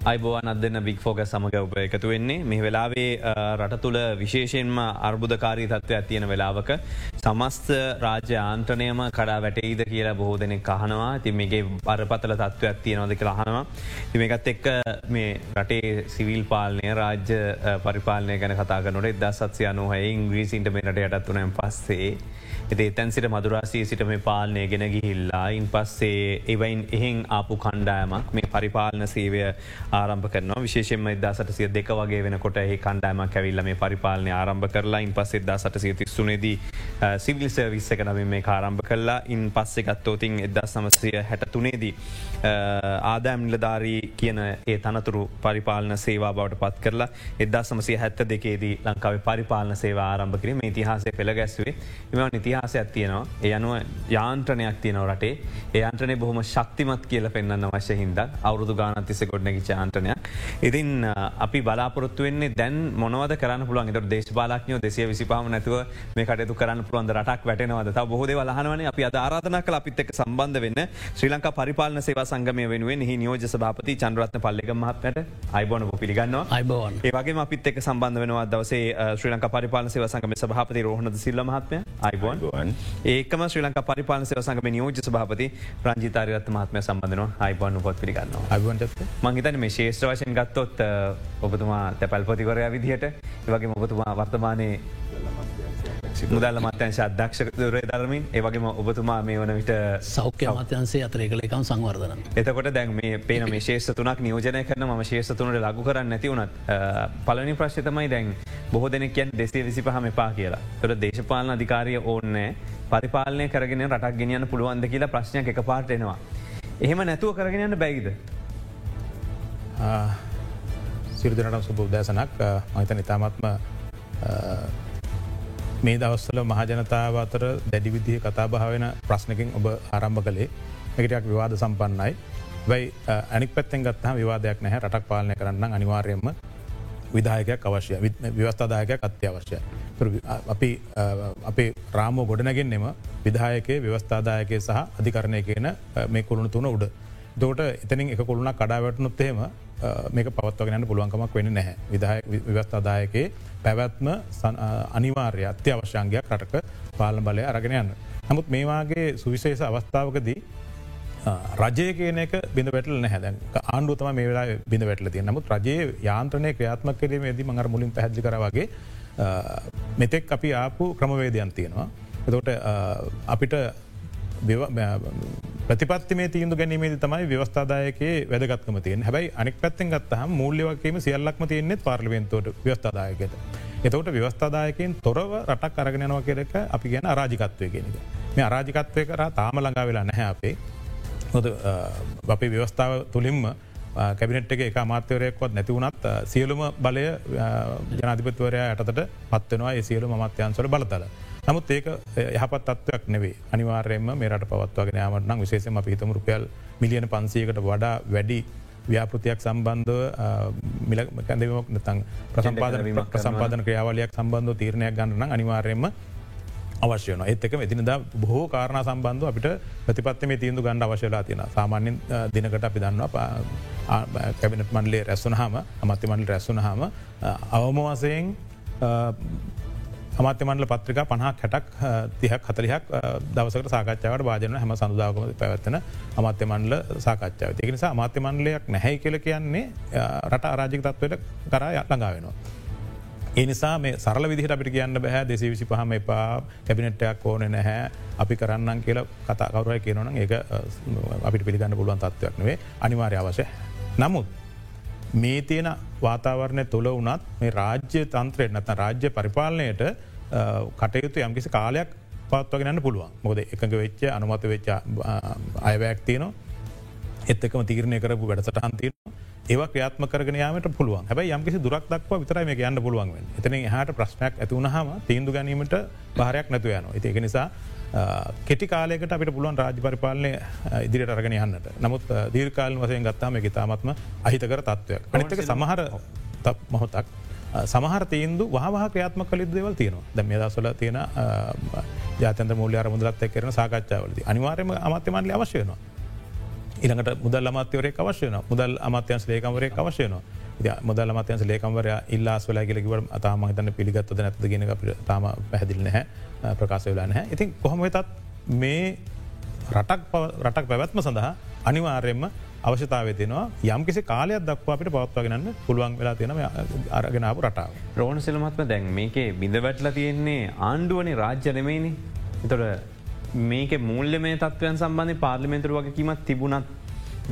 අයිබෝවන් අදන්න big focus සමඟ ඔබ එකතු වෙන්නේ. මේ වෙලාවේ රට තුළ විශේෂයෙන්ම අර්බුධකාරී තත්ත්ව ඇතියෙන වෙලාවක සමස්ත රාජ්‍ය ආන්ත්‍රනයම කඩා වැටෙයිද කියලා බොහෝ දෙනෙක් කහනවා ති මේගේ පරපතල තත්ත්ව ඇත්තියනොද කියලා හනවා තිමකත් එක්ක මේ රටේ සිවිල් පාලනය රාජ්‍ය පරිපාලනය ගැන කතාගනොට එදා සත්සය අනුහය ඉංග්‍රීසින්ට මේ රට යටත් වනයන් පස්සේ. එති එතැන් සිට මදුරාසී සිට මේ පාලනය ගෙන ගිහිල්ලා ඉන් පස්සේ එවයින් එහෙන් ආපු කණ්ඩායමක් මේ පරිපාලන සේවය ආරම්භ කරන විශේෂෙන්ම එදා සටසිය දෙක වගේ වෙනකොට ඒ කණ්ඩායමක් ඇවිල්ල මේ පරිපාලනය ආරම්භ කරලා ඉන් පස් එදා සටසිය තිස්සුනේදී සිවිල් සර්විස්ස එක නමින් මේ ආරම්භ කරලා ඉන් පස්සෙ ගත්තෝතින් එදා සමසය හැට තුනේදී ආදෑම් නිලධාරී කියන ඒ තනතුරු පරිපාලන සේවා බවට පත් කරලා එදා සමසය හැත්ත දෙකේදී ලංකාව පරිපාලන සේවා ආරම්භ කිරීම ඉතිහාසය පෙළ ගැස්වේ එම නිතිහා ඉතිහාසයක් තියෙනවා. ඒ අනුව යාන්ත්‍රණයක් තියනව රටේ. ඒයන්ත්‍රනය බොහොම ශක්තිමත් කියල පෙන්න්න වශ්‍ය හින්ද අවුදු ගානතිස ගොඩ්නැගි චාන්ත්‍රනයක් ඉතින් අපි බලාපොරත්තු වෙන්නේ දැන් මොනවද කරන්න පුළුවන්? එට දේශපාලක්ඥෝ දෙසිය විසිපාම නැතුව මේ කටයුතු කරන්න පුළුවන් රටක් වැටනවද? බොහෝද වලහනවන අපි අධාරාධන කල අපිත් එක් සම්බන්ධ වෙන්න. ශ්‍රී ලංකා පරිපාලන සේවා සංගමය වෙනුවෙන් හි නියෝජ සභාපති චන්ද්‍රත්න පල්ලෙක මහත්මට අයිබෝන පිළිගන්න අයිබෝන්. ඒවගේ අපිත් එක් සම්බන්ධ වෙනවා දවසේ ශ්‍රී ලංකා පරිපාලන සේවා සංගම සභාපති රෝහණ සිල්ල මහත්මය. අයිබෝන්. ඒකම ශ්‍රී ලංකා පරිපාලන සේව සංගම නියෝජ සභාපති රංජිතාරයත් මහත්මය සම්බඳන අයිබන් පොත් පිළිගන්න අයිබන්ට මංහිතන මේ ශේෂ්‍ර වශයෙන් ගත්තොත් ඔබතුමා තැපල්පතිවරයා විදිහට ඒවගේ ඔබතුමා වර්තමානය මුදල්ල මත්‍යංශ අධ්‍යක්ෂ දුරේ දරමින් ඒවගේම ඔබතුමා මේ වන විට සෞඛ්‍ය මත්‍යන්සේ අතර කලකම් සංවර්ධන. එතකොට දැන් මේ පේන මේ ශේෂ තුනක් නියෝජනය කරන ම ශේෂ තුනට ලගු කරන්න නැති වුණත් පලනි ප්‍රශ්තමයි දැන් බොහෝ දෙනෙක්යන් දෙසේ විසි පහම එපා කියලා තොට දේශපාලන අධිකාරය ඕන්නෑ පරිපාලනය කරගෙන රටක් ගෙනියන්න පුළුවන්ද කියලා ප්‍රශ්නයක් එක පාටෙනවා. එහෙම නැතුව කරගෙනන්න බැයිද. සිරදිනට සුබ උදෑසනක් මහිතන ඉතාමත්ම මේ දවස්සල මහජනතාව අතර දැඩි විදිහ කතා භාවෙන ප්‍රශ්නකින් ඔබ ආරම්භ කළේ එකටයක් විවාද සම්පන්නයි. වයි අනික් පැත්තෙන් ගත්හම විවාදයක් නැහැ රටක් පාලනය කරන්න අනිවාර්යම විදායකයක් අවශ්‍ය ව්‍යවස්ථාදායකයක් අත්‍යවශ්‍ය. අපි අපේ රාමෝ ගොඩනගෙන්නෙම විදායකේ ව්‍යවස්ථාදායකය සහ අධිකරණය කියන මේ කුළුණු තුන උඩ. දෝට එතනින් එක කොළුණක් කඩාවැටනුත් එහෙම මේක පවත්වගෙනන්න පුළුවන්කමක් වෙන නැහැ විදාය ව්‍යවස්ථාදායකයේ පැවැත්ම අනිවාර්ය අත්‍යවශ්‍යංගයක් රටක පාලන බලය අරගෙන යන්න. නමුත් මේවාගේ සුවිශේෂ අවස්ථාවකදී රජය කියන එක බිඳ වැටල නැහැද ආණ්ඩුවතම මේ වෙලා බිඳ වැටල තිය නමුත් රජයේ යාන්ත්‍රනය ක්‍රියාත්ම කිරීම දී මඟර මුලින් පැහදි කරවගේ මෙතෙක් අපි ආපු ක්‍රමවේදයන් තියෙනවා. එතෝට අපිට ප්‍රතිපත්තිමේ තීන්දු ගැනීමේ තමයි ව්‍යවස්ථාදායකයේ වැදගත්කම තියෙන් හැබයි අනික් පැත්තෙන් ගත්තහම මූල්‍යවකීම සියල්ලක්ම තියන්නේ පාර්ලිවෙන්තෝට ව්‍යස්ථාදායකයට. එතවට ව්‍යවස්ථාදායකින් තොරව රටක් අරගෙනවා කෙරෙක අපි ගැන අරාජිකත්වය කියෙනෙක. මේ අරාජිකත්වය කර තාම ළඟා වෙලා නැහැ අපේ. හොද අපේ ව්‍යවස්ථාව තුළින්ම කැබිනට් එක අමාත්‍යවරයක්වත් නැතිවුණත් සියලුම බලය ජනාධිපත්වරයා යටතට පත්වෙනවා ඒ සියලු මත්‍යන්සල බලතල. නමුත් ඒක යහපත් තත්වයක් නෙවේ අනිවාර්යම මේරට පවත්වගෙන යාමටනම් විශේෂම පිහිතම රුපියල් මිලියන පන්සයකට වඩා වැඩි ව්‍යාපෘතියක් සම්බන්ධව මිලකැදීමක් නතං ප්‍රසම්පාදන ප්‍රසම්පාදන ක්‍රියාවලයක් සම්බන්ධ තීරණයක් ගන්නන අනිවාර්යම අවශ්‍යන එත්තක එතිනද බොහෝ කාරණ සම්බන්ධ අපිට ප්‍රතිපත්ම තීන්දු ගණඩ අවශ්‍යලා තියෙන සාමාන්‍යෙන් දිනකට අපි දන්නවා කැබිනට මන්ලේ රැස්සුනහම අමත්‍ය මන්ල රැස්සුනහම අවමවසයෙන් අමාත්‍යමන්ල පත්‍රික පහක් හැටක් තිහක් හතලිහක් දවසකට සාකච්ඡාවට භාජන හැම සඳදාගම පැවත්වන අමාත්‍යමන්ල සාකච්ඡාව තික නිසා අමාත්‍යමන්ලයක් නැහැයි කියල කියන්නේ රට අරාජික තත්වයට කරා ළඟා වෙනවා. ඒ නිසා මේ සරල විදිහට අපිට කියන්න බැහැ දෙසි විසි පහම එපා කැබිනට්ටයක් ඕන නැහැ අපි කරන්න කියල කතා කවරය කියනවන ඒ අපිට පිළිගන්න පුළුවන් තත්වයක් නේ අනිවාර්ය අවශ්‍ය. නමුත් මේ තියෙන වාතාවරණය තුළ වනත් මේ රාජ්‍ය තන්ත්‍රයට නැත රාජ්‍ය පරිපාලනයට කටයුතු යම්කිසි කාලයක් පත්වගෙනන්න පුළුවන්. මොද එකඟ වෙච්ච අනුමත වෙච්ච අයවැයක් තියනවා. එත්තකම තීරණය කරපු වැඩසටහන්තියන ඒව ක්‍රියාත්ම කරගෙන යාමට පුළුවන්. හැබයි යම්කිසි දුරක් දක්ව විතරයි මේ යන්න පුළුවන් එතන හට ප්‍රශ්නයක් ඇතිවුණහම තීන්දු ගැනීමට භාරයක් නැතු යන ඒක නිසා කෙටි කාලෙකට අපිට පුළුවන් රාජ පරිපාලනය ඉදිරියට අරගෙන යන්නට. නමුත් දීර්කාල වසයෙන් ගත්තාම එක තාමත්ම අහිතකර තත්ත්වයක් අනිතක සමහර මොහොතක් සමහර තීන්දු වහ ක්‍රියාත්ම කලින් දෙවල් තියෙනවා. ද මේ දසල තියෙන ජාතන්ත මුල්‍ය අරමුදලත් කරන සාකච්ඡාවලද. අනිවාර්යම අමත්‍යමන්ලි අවශ්‍යයනවා ඉළඟට මුදල් අමාත්‍යවරේ අවශ්‍යන මුදල් අමාත්‍යන්ස් ලේකම්වරේ අවශ්‍යනවා මුදල් අමත්‍යන්ස ලේකම්වරය ඉල්ලාස් වලා කියලකිවට අතාම හිතන්න පිළිගත්වද නැත ගෙන තාම පැහදිලි නැහැ. ප්‍රකාශ වෙලා නැහැ. ඉතින් කොහොම වෙතත් මේ රටක් රටක් පැවැත්ම සඳහා අනිවාර්යෙන්ම අවශ්‍යතාව තියනවා යම් කිසි කාලයක් දක්වා අපිට පවත්වාගෙනන්න පුළුවන් වෙලා තියෙන අරගෙනාව රටාව. රෝණ සිලමත්ම දැන් මේකේ බිඳ වැටල තියෙන්නේ ආණ්ඩුවනි රාජ්‍යනමයිනි. තොට මේක මුල්ල මේ තත්වයන් සම්බන්ධය පාර්ලිමෙන්තුර වගේ කිමත් තිබුණත්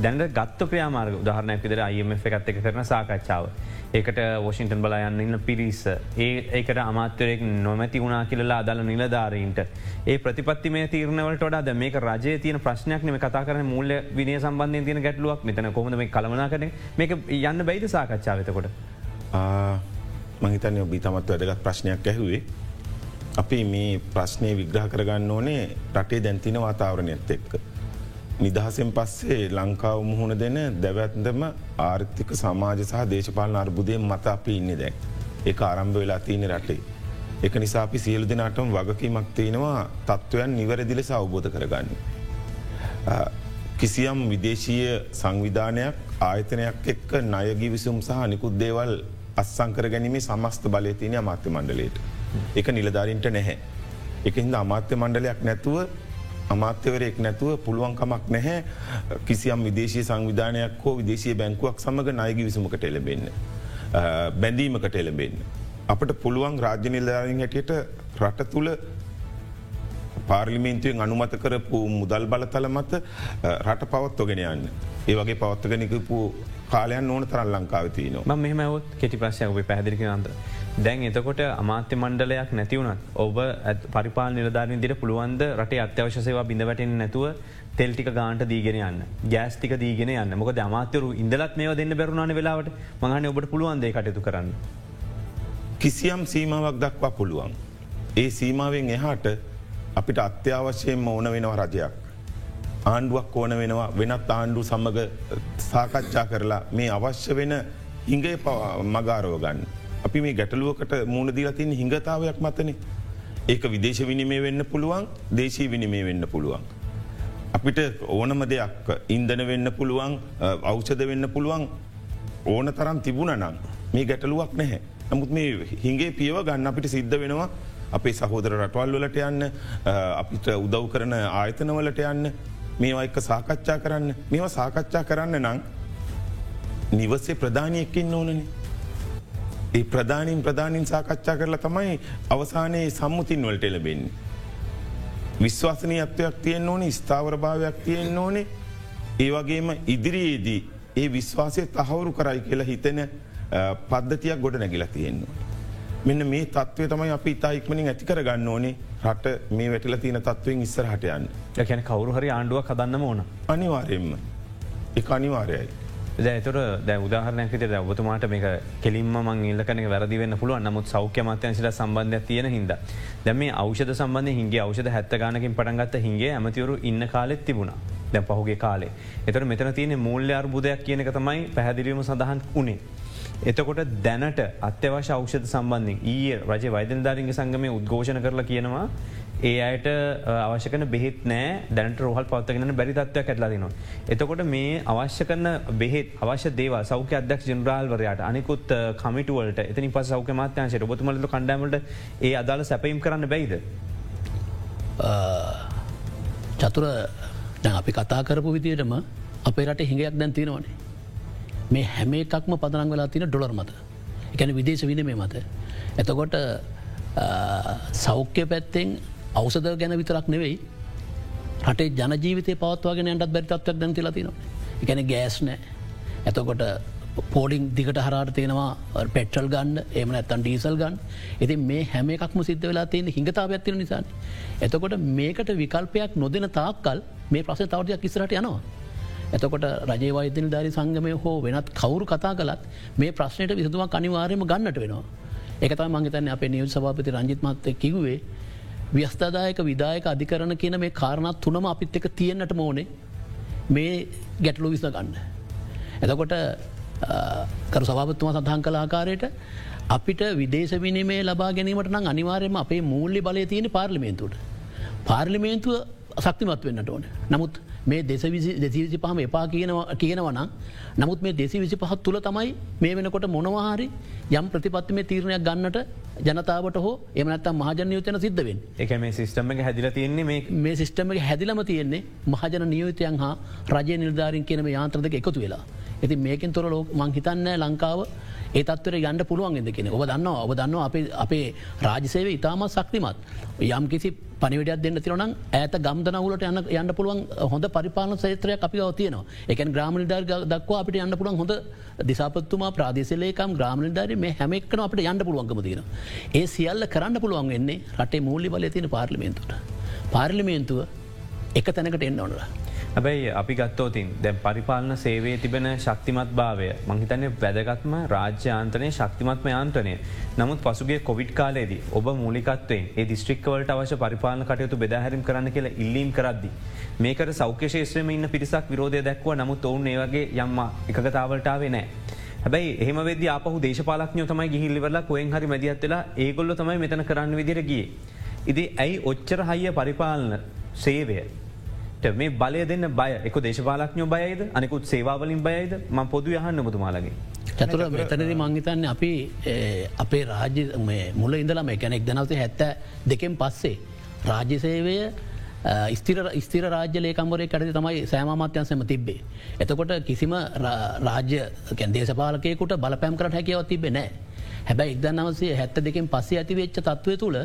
දැනට ගත්ත ක්‍රයාමාර්ග උදාහරණයක් විදර අයම එකත් එක කරන සාකච්ඡාව. ඒකට වොෂින්ටන් බලා යන්න ඉන්න පිරිස. ඒ ඒකට අමාත්‍යරයෙක් නොමැති වුණනා කියලලා අදල නිලධාරීන්ට. ඒ ප්‍රතිපත්ති මේ තීරණවලට ඩ මේක රජය තියන ප්‍රශ්නයක්නම කතා කරන මුල්ල විනය සම්බන්ධය තියන ගැටලුවක් මෙතන කොමද මේ කළමනා කරන මේක යන්න බයිද සාකච්ඡාවතකොට. මහිතනය ඔබී තමත් වැදගත් ප්‍රශ්නයක් ඇහුවේ. අපි මේ ප්‍රශ්නය විග්‍රහ කරගන්න ඕනේ රටේ දැන්තින වාතාවරණයත් එක්ක. නිදහසෙන් පස්සේ ලංකාව මුහුණ දෙන දැවැත්දම ආර්ථික සමාජ සහ දේශපාලන අර්බුදය මත අපි ඉන්න දැන් ඒ ආරම්භ වෙලා තියන රටේ. එක නිසා අපි සියලු දෙනාටම වගකීමක් තියෙනවා තත්ත්වයන් නිවැරදිලෙස අවබෝධ කරගන්න. කිසියම් විදේශීය සංවිධානයක් ආයතනයක් එක්ක නයගිවිසුම් සහ නිකුත් දේවල් අස්සංකර ගැනීමේ සමස්ත බලය තියන අමාත්‍ය මණ්ඩලයට. එක නිලධාරින්ට නැහැ. එකහින්ද අමාත්‍ය මණ්ඩලයක් නැතුව අමාත්‍යවරයෙක් නැතුව පුළුවන්කමක් නැහැ කිසියම් විදේශී සංවිධානයක් හෝ විදේශී බැංකුවක් සමඟ නයගි විසමකට එලබෙන්න. බැඳීමකට එලබෙන්න. අපට පුළුවන් රාජ්‍ය නිලධාරින් හැටියට රට තුළ පාර්ලිමේන්තුවෙන් අනුමත කරපු මුදල් බලතල මත රට පවත්වගෙන යන්න. ඒ වගේ පවත්වගෙනකපු කාලයන් ඕන තරන් ලංකාවතියනවා ම මෙහමවත් කෙටි ප්‍රශ්ය ඔබ පැදිරිි අන්ද. දැන් එතකොට අමාත්‍ය මණ්ඩලයක් නැතිවුණත් ඔබ පරිපාල නිලධාරන දිට පුළුවන්ද රටේ අත්‍යවශ්‍ය සේවා බිඳවැටෙන් නැතුව තෙල්ටික ගාන්ට දීගෙන යන්න ගෑස්ටික දීගෙන යන්න මොක අමාතරු ඉදලත් මේ දෙන්න බැරුණන වෙලාවට මහන ඔබට පුළුවන්දේ කටයුතු කරන්න. කිසියම් සීමාවක් දක්වා පුළුවන්. ඒ සීමාවෙන් එහාට අපිට අත්‍යවශ්‍යයෙන් ඕන වෙනව රජයක්. ආණ්ඩුවක් ඕන වෙනවා වෙනත් ආණ්ඩු සමඟ සාකච්ඡා කරලා මේ අවශ්‍ය වෙන හිඟේ මගාරව ගන්න. අපි මේ ගැටලුවකට මූුණ දීලා තින් හිඟතාවයක් මතන. ඒක විදේශ විනිමේ වෙන්න පුළුවන් දේශී විනිමේ වෙන්න පුළුවන්. අපිට ඕනම දෙයක් ඉන්දන වෙන්න පුළුවන් අවෂද වෙන්න පුළුවන් ඕන තරම් තිබුණ නම් මේ ගැටලුවක් නැහැ. නමුත් මේ හිගේ පියව ගන්න අපිට සිද්ධ වෙනවා අපේ සහෝදර රටවල් වලට යන්න අපිට උදව් කරන ආයතනවලට යන්න මේවා එක්ක සාකච්ඡා කරන්න මේවා සාකච්ඡා කරන්න නං නිවසේ ප්‍රධානයකින් ඕනනේ. ඒ ප්‍රධානින් ප්‍රධානින් සාකච්ඡා කරලා තමයි අවසානයේ සම්මුතින් වලට එලබෙන්නේ. විශ්වාසනය අත්වයක් තියෙන් ඕනේ ස්ථාවර භාවයක් තියෙන් ඕනේ ඒ වගේම ඉදිරියේදී ඒ විශ්වාසය තහවුරු කරයි කියලා හිතන පද්ධතියක් ගොඩ නැගිලා තියෙන්නවා. මෙන්න මේ තත්වය තමයි අපි ඉතා ඉක්මනින් ඇතිකර ගන්න ඕනේ රට මේ වැටිල තියෙන තත්වයෙන් ඉස්සර හටයන්න. යැන කවරු හරි ආණ්ඩුවක් කදන්න ඕන. අනිවාරයෙන්ම එක අනිවාරයයි. දැතුර දැ උදාහරනයකට ද ඔබතුමාට මේක කෙලින්ම මං ඉල්ලකන වැරදි වන්න පුළුව නමුත් සෞඛ්‍ය මත්‍යන්සිට සම්බන්ධයක් තියෙන හිද. දැම මේ අවෂධ සම්බන්ධ හිගේ අවෂධ හැත්ත ගනකින් පටන්ගත්ත හිගේ ඇමතිවරු ඉන්න කාලෙත් තිබුණ දැ පහුගේ කාලේ. එතර මෙතන තියෙන මූල්‍ය අර්බුදයක් කියනක තමයි පැහැදිලීම සඳහන් වනේ. එතකොට දැනට අත්‍යවශ අවෂධ සම්බන්ධින් ඊය රජ වෛදධාරින්ගේ සංගමය උද්ඝෝෂණ කරලා කියනවා ඒ අයට අවශ්‍යකන බෙහෙත් නෑ දැනට රෝහල් පවත්තගෙන බැරි තත්වයක් ඇත්ලාදිනවා. එතකොට මේ අවශ්‍ය කරන බෙහෙත් අවශ්‍ය දේව සෞඛ්‍ය අධ්‍යක් ජනරාල්වරයාට අනිකුත් කමිටුවලට එතනි පස සෞඛ්‍ය මාත්‍යංශයට ඔබතුමලට කණ්ඩෑමට ඒ අදාළ සැපයිම් කරන්න බැයිද. චතුර අපි කතා කරපු විදියටම අපේ රට හිඟයක් දැන් තියෙනවනේ. මේ හැම එකක්ම පදනං වෙලා තින ඩොලර් මත එකැන විදේශ විනමේ මත. එතකොට සෞඛ්‍ය පැත්තෙන් අවසද ගැන විතරක් නෙවෙයි රටේ ජනජීවිතය පවත්වාගෙන යටත් බැරිතත්වක් දැන් තිලතිනවා. එකැන ගෑස් නෑ ඇතකොට පෝඩිං දිකට හරට තියෙනවා පෙට්‍රල් ගන්න එම ඇත්තන් ඩීසල් ගන්න ඉති මේ හැම එකක්ම සිද්ධ වෙලා තියෙන හිඟතාව ඇතින නිසාන. එතකොට මේකට විකල්පයක් නොදෙන තාක්කල් මේ ප්‍රස තවටයක් ඉස්රට යනවා. එතකොට රජවෛදන ධරි සංගමය හෝ වෙනත් කවුරු කතා කලත් මේ ප්‍රශ්නයට විසතුමක් අනිවාරයම ගන්නට වෙනවා. එකත මංගතන අප නියල් සභාපති රංජිත්මත්ය කිවේ ව්‍යස්ථදායක විදායක අධිකරන කියන මේ කාරණත් තුනම අපිත් එක තියෙන්න්නට මෝනේ මේ ගැටලු විස ගන්න. එතකොට කරු සභාපත්තුම සඳහන් කළ ආකාරයට අපිට විදේශ විනිමේ ලබා ගැනීමට නම් අනිවාර්යම අපේ මූල්ලි බලය තියෙන පාර්ලිමේන්තුට. පාර්ලිමේන්තුව සක්තිමත් වෙන්නට ඕන. නමුත් මේ දෙසවිසි පහම එපා කියනවා කියනවනම් නමුත් මේ දෙසි විසි පහත් තුළ තමයි මේ වෙනකොට මොනවාහරි යම් ප්‍රතිපත්ති මේ තීරණයක් ගන්නට ජනතාවට හෝ එමනත්තම් මහජන යුතන සිද්ධවෙන් එක මේ සිස්ටම හැදිල තියන්නේ මේ සිිස්ටම හැදිලම තියෙන්නේ මහජන නියෝතයන් හා රජය නිර්ධාරින් කියනම යාන්ත්‍රදක එකතු වෙලා. ඇති මේකින් තොර ලෝක මං හිතන්න ලංකාව ඒ තත්වර ගණඩ පුළුවන් එද කියෙන ඔබ දන්න ඔබ දන්න අපේ රාජසේව ඉතාමත් සක්තිමත් යම් කිසි පනිවිඩක් දෙන්න තිරනම් ඇත ගම්දනවලට යන්න යන්න පුළුවන් හොඳ පරිපාලන සේත්‍රය අපි තියනවා එක ග්‍රාමනිධර් දක්ව අපිට යන්න පුළුවන් හොඳ දිසාපත්තුමා ප්‍රාදේශලේකම් ග්‍රාමනිධාර මේ හැමක්න අපට යන්න පුළුවන්ගම තියෙන. ඒ සියල්ල කරන්න පුළුවන් වෙන්නේ රටේ මූල්ලි බල තින පාර්ලිමේන්තුට. පාර්ලිමේන්තුව එක තැනකට එන්න ඕනලා. හැබැයි අපි ගත්තෝතින් දැ පරිපාලන සේවේ තිබෙන ශක්තිමත් භාවය මංහිතන්නේ වැදගත්ම රාජ්‍යාන්තනය ශක්තිමත්ම යාන්ත්‍රනය නමුත් පසුගේ කොවිඩ් කාලේදී ඔබ මූලිකත්වයෙන් ඒ දිස්ත්‍රික්කවලට අවශ්‍ය පරිපාලන කටයුතු බෙදාහැරම් කරන්න කියලා ඉල්ලීම් කරද්දි. මේකට සෞඛ්‍යශේෂත්‍රම ඉන්න පිරිසක් විරෝධය දැක්ව නමුත් ඔවුන් ඒවගේ යම්ම එකගතාවලටාවේ නෑ. හැබයි එහම වෙද අපහ දේශපාලක්ඥ තමයි ගිහිල්ලිවල කොයෙන් හරි මැදිහත්වෙලා ඒගොල්ල තමයි මෙතන කරන්න විදිරගිය. ඉදි ඇයි ඔච්චර හයිය පරිපාලන සේවය මේ බලය දෙන්න බය එක දේශපාලක්ඥෝ බයයිද අනෙකුත් සේවාවලින් බයයිද ම පොදු යහන්න මුතුමාලගේ. චතුර මෙතනද මංහිතන්න අපි අපේ රාජ්‍ය මුල ඉඳලම එකැනෙක් දනවත හැත්ත දෙකෙන් පස්සේ. රාජ්‍ය සේවය ස්තිර ස්තිර රාජ්‍ය ලේකම්වරේ කටති තමයි සෑමමාත්‍යන්සම තිබ්බේ. එතකොට කිසිම රාජ්‍ය දේශපාලකයකුට බලපැම් කරට හැකියව තිබෙ නෑ. හැබැයි ඉදන්නවසේ හැත්ත දෙකින් පස්සේ ඇති වෙච්ච තත්වය තුළ